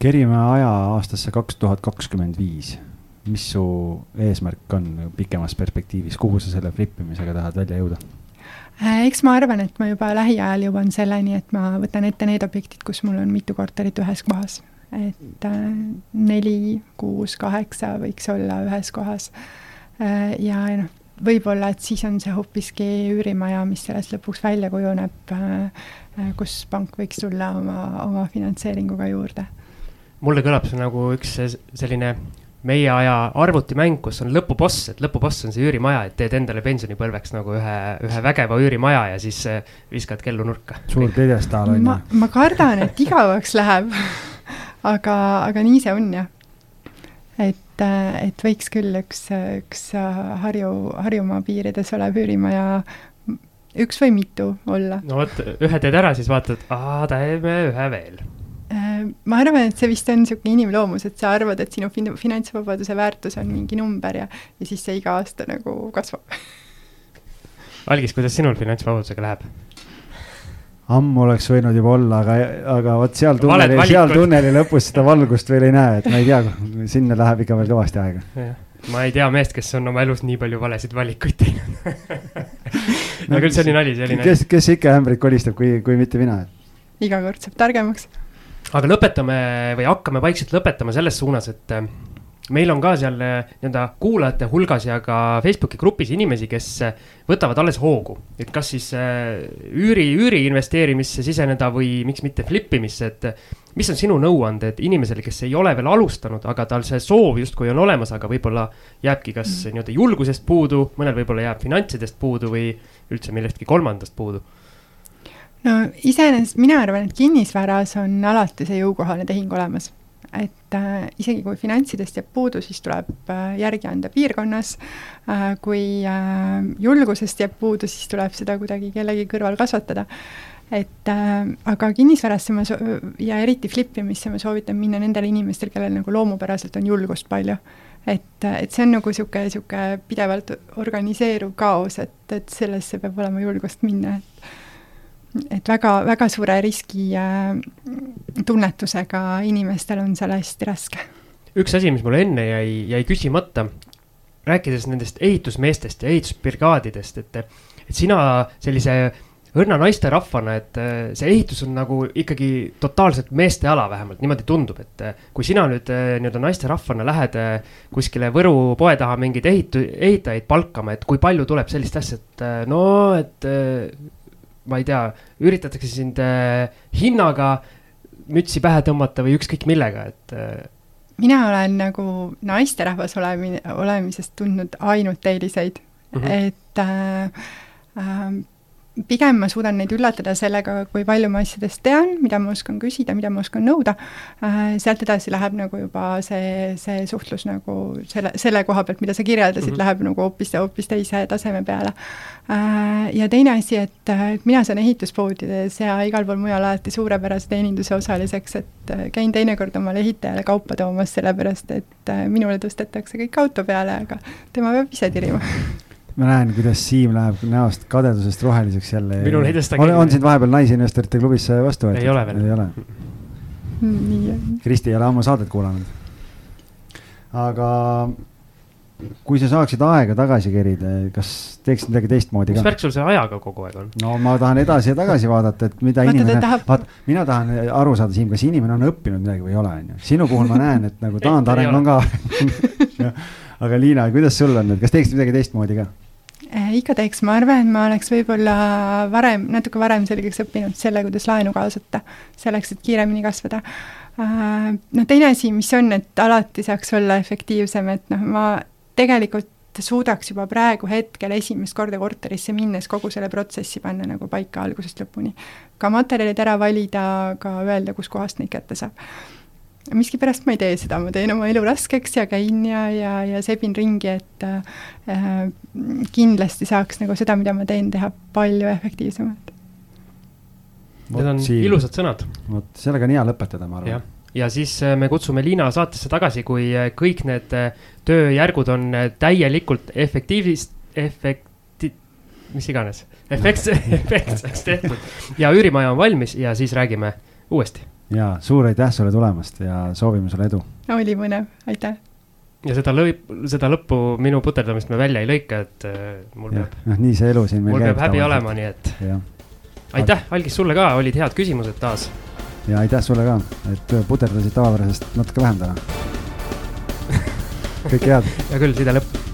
kerime aja aastasse kaks tuhat kakskümmend viis. mis su eesmärk on pikemas perspektiivis, kuhu sa selle flippimisega tahad välja jõuda? Äh, eks ma arvan, et ma juba lähiajal jõuan selleni, et ma võtan ette need objektid, kus mul on mitu korterit ühes kohas et äh, neli, kuus, kaheksa võiks olla ühes kohas. Äh, ja noh, võib-olla, et siis on see hoopiski üürimaja, mis sellest lõpuks välja kujuneb, äh, kus pank võiks tulla oma, oma finantseeringuga juurde. mulle kõlab see nagu üks selline meie aja arvutimäng, kus on lõpuboss, et lõpuboss on see üürimaja, et teed endale pensionipõlveks nagu ühe, ühe vägeva üürimaja ja siis viskad kellu nurka. suur pjedestaal on ju. ma kardan, et igavaks läheb *laughs* aga, aga nii see on jah. et, et võiks küll üks, üks Harju, Harjumaa piirides olev üürimaja üks või mitu olla. no vot, ühe teed ära, siis vaatad, aa, teeme ühe veel. ma arvan, et see vist on niisugune inimloomus, et sa arvad, et sinu fin-, finantsvabaduse väärtus on mingi number ja, ja siis see iga aasta nagu kasvab. Algis, kuidas sinul finantsvabadusega läheb? Ammu oleks võinud juba olla, aga, aga vot seal tunneli, seal tunneli lõpus seda valgust veel ei näe, et ma ei tea, sinna läheb ikka veel kõvasti aega. ma ei tea meest, kes on oma elus nii palju valesid valikuid teinud *laughs* no küll, see oli nali, see oli nali. kes, kes ikka ämbrit kolistab, kui, kui mitte mina. iga kord saab targemaks. aga lõpetame või hakkame vaikselt lõpetama selles suunas, et meil on ka seal eh, nii-öelda kuulajate hulgas ja ka Facebooki grupis inimesi, kes eh, võtavad alles hoogu. et kas siis eh, üüri, üüri investeerimisse siseneda või miks mitte flip imisse, et mis on sinu nõuanded inimesele, kes ei ole veel alustanud, aga tal see soov justkui on olemas, aga võib-olla jääbki kas mm. nii-öelda julgusest puudu, mõnel võib-olla jääb finantsidest puudu või üldse millestki kolmandast puudu no iseenesest mina arvan, et kinnisvaras on alati see jõukohane tehing olemas et äh, isegi kui finantsidest jääb puudu, siis tuleb äh, järgi anda piirkonnas äh,, kui äh, julgusest jääb puudu, siis tuleb seda kuidagi kellegi kõrval kasvatada. et äh, aga kinnisvarasse ma so-, ja eriti flip imisse ma soovitan minna nendel inimestel, kellel nagu loomupäraselt on julgust palju et, et see on nagu niisugune, niisugune pidevalt organiseeruv kaos, et, et sellesse peab olema julgust minna, et et väga, väga suure riski äh, tunnetusega inimestel on seal hästi raske. üks asi, mis mul enne jäi, jäi küsimata, rääkides nendest ehitusmeestest ja ehitusbrigaadidest, et, et sina sellise õrna naisterahvana, et äh, see ehitus on nagu ikkagi totaalselt meeste ala, vähemalt niimoodi tundub, et äh, kui sina nüüd nii-öelda naisterahvana lähed kuskile Võru poe taha mingeid ehitu-, ehitajaid palkama, et kui palju tuleb sellist asja, et no, et ma ei tea, üritatakse sind äh, hinnaga mütsi pähe tõmmata või ükskõik millega, et äh.... mina olen nagu naisterahvas olemine, olemisest tundnud ainult eeliseid mm, -hmm. et äh, äh, pigem ma suudan neid üllatada sellega, kui palju ma asjadest tean, mida ma oskan küsida, mida ma oskan nõuda, äh, sealt edasi läheb nagu juba see, see suhtlus nagu selle, selle koha pealt, mida sa kirjeldasid mm, -hmm. läheb nagu hoopis, hoopis teise taseme peale. Äh, ja teine asi, et, et mina saan ehituspoodides ja igal pool mujal alati suurepärase teeninduse osaliseks, et äh, käin teinekord omale ehitajale kaupa toomas, sellepärast et minule tõstetakse kõik auto peale, aga tema peab ise tirima *laughs* ma näen, kuidas Siim läheb näost kadedusest roheliseks jälle. minul ei tõsta keegi. on sind vahepeal Naisinvestorite klubisse vastu võetud? ei ole veel. ei ole. on. Kristi ei ole ammu saadet kuulanud. aga kui sa saaksid aega tagasi kerida, kas teeksid midagi teistmoodi ka? mis värk sul selle ajaga kogu aeg on? no ma tahan edasi ja tagasi vaadata, et mida Vaata, inimene, tahab... vaat mina tahan aru saada, Siim, kas inimene on õppinud midagi või ei ole, on ju. sinu puhul ma näen, et nagu *laughs* taandareng on ka *laughs* aga Liina, kuidas sul on, et kas teeksid midagi teistmoodi ka? Äh, teeks, ma arvan, ma oleks võib-olla varem, natuke varem selgeks õppinud selle, kuidas laenu kaasata, selleks, et kiiremini kasvada. Äh, no teine asi, mis on, et alati saaks olla efektiivsem, et noh, ma tegelikult suudaks juba praegu hetkel esimest korda korterisse minnes kogu selle protsessi panna nagu paika algusest lõpuni. ka materjalid ära valida, ka öelda, kuskohast neid kätte saab miskipärast ma ei tee seda, ma teen oma elu raskeks ja käin ja, ja, ja sebin ringi, et äh, kindlasti saaks nagu seda, mida ma teen, teha palju efektiivsemalt. Need on siin. ilusad sõnad. vot sellega on hea lõpetada, ma arvan. ja siis äh, me kutsume Liina saatesse tagasi, kui äh, kõik need äh, tööjärgud on täielikult efektiivist, efekti-, mis iganes, efekts, *laughs* efektseks tehtud ja üürimaja on valmis ja siis räägime uuesti ja suur aitäh sulle tulemast ja soovime sulle edu. oli põnev, aitäh. Ja seda lõip, seda lõppu minu puterdamist me välja ei lõika, et äh, mul ja, peab. noh, nii see elu siin meil käib. mul peab häbi olema, nii et. aitäh, Algis, sulle ka, olid head küsimused taas. ja aitäh sulle ka, et puterdasid tavapärasest natuke vähem täna *laughs* kõike head. hea küll, side lõpp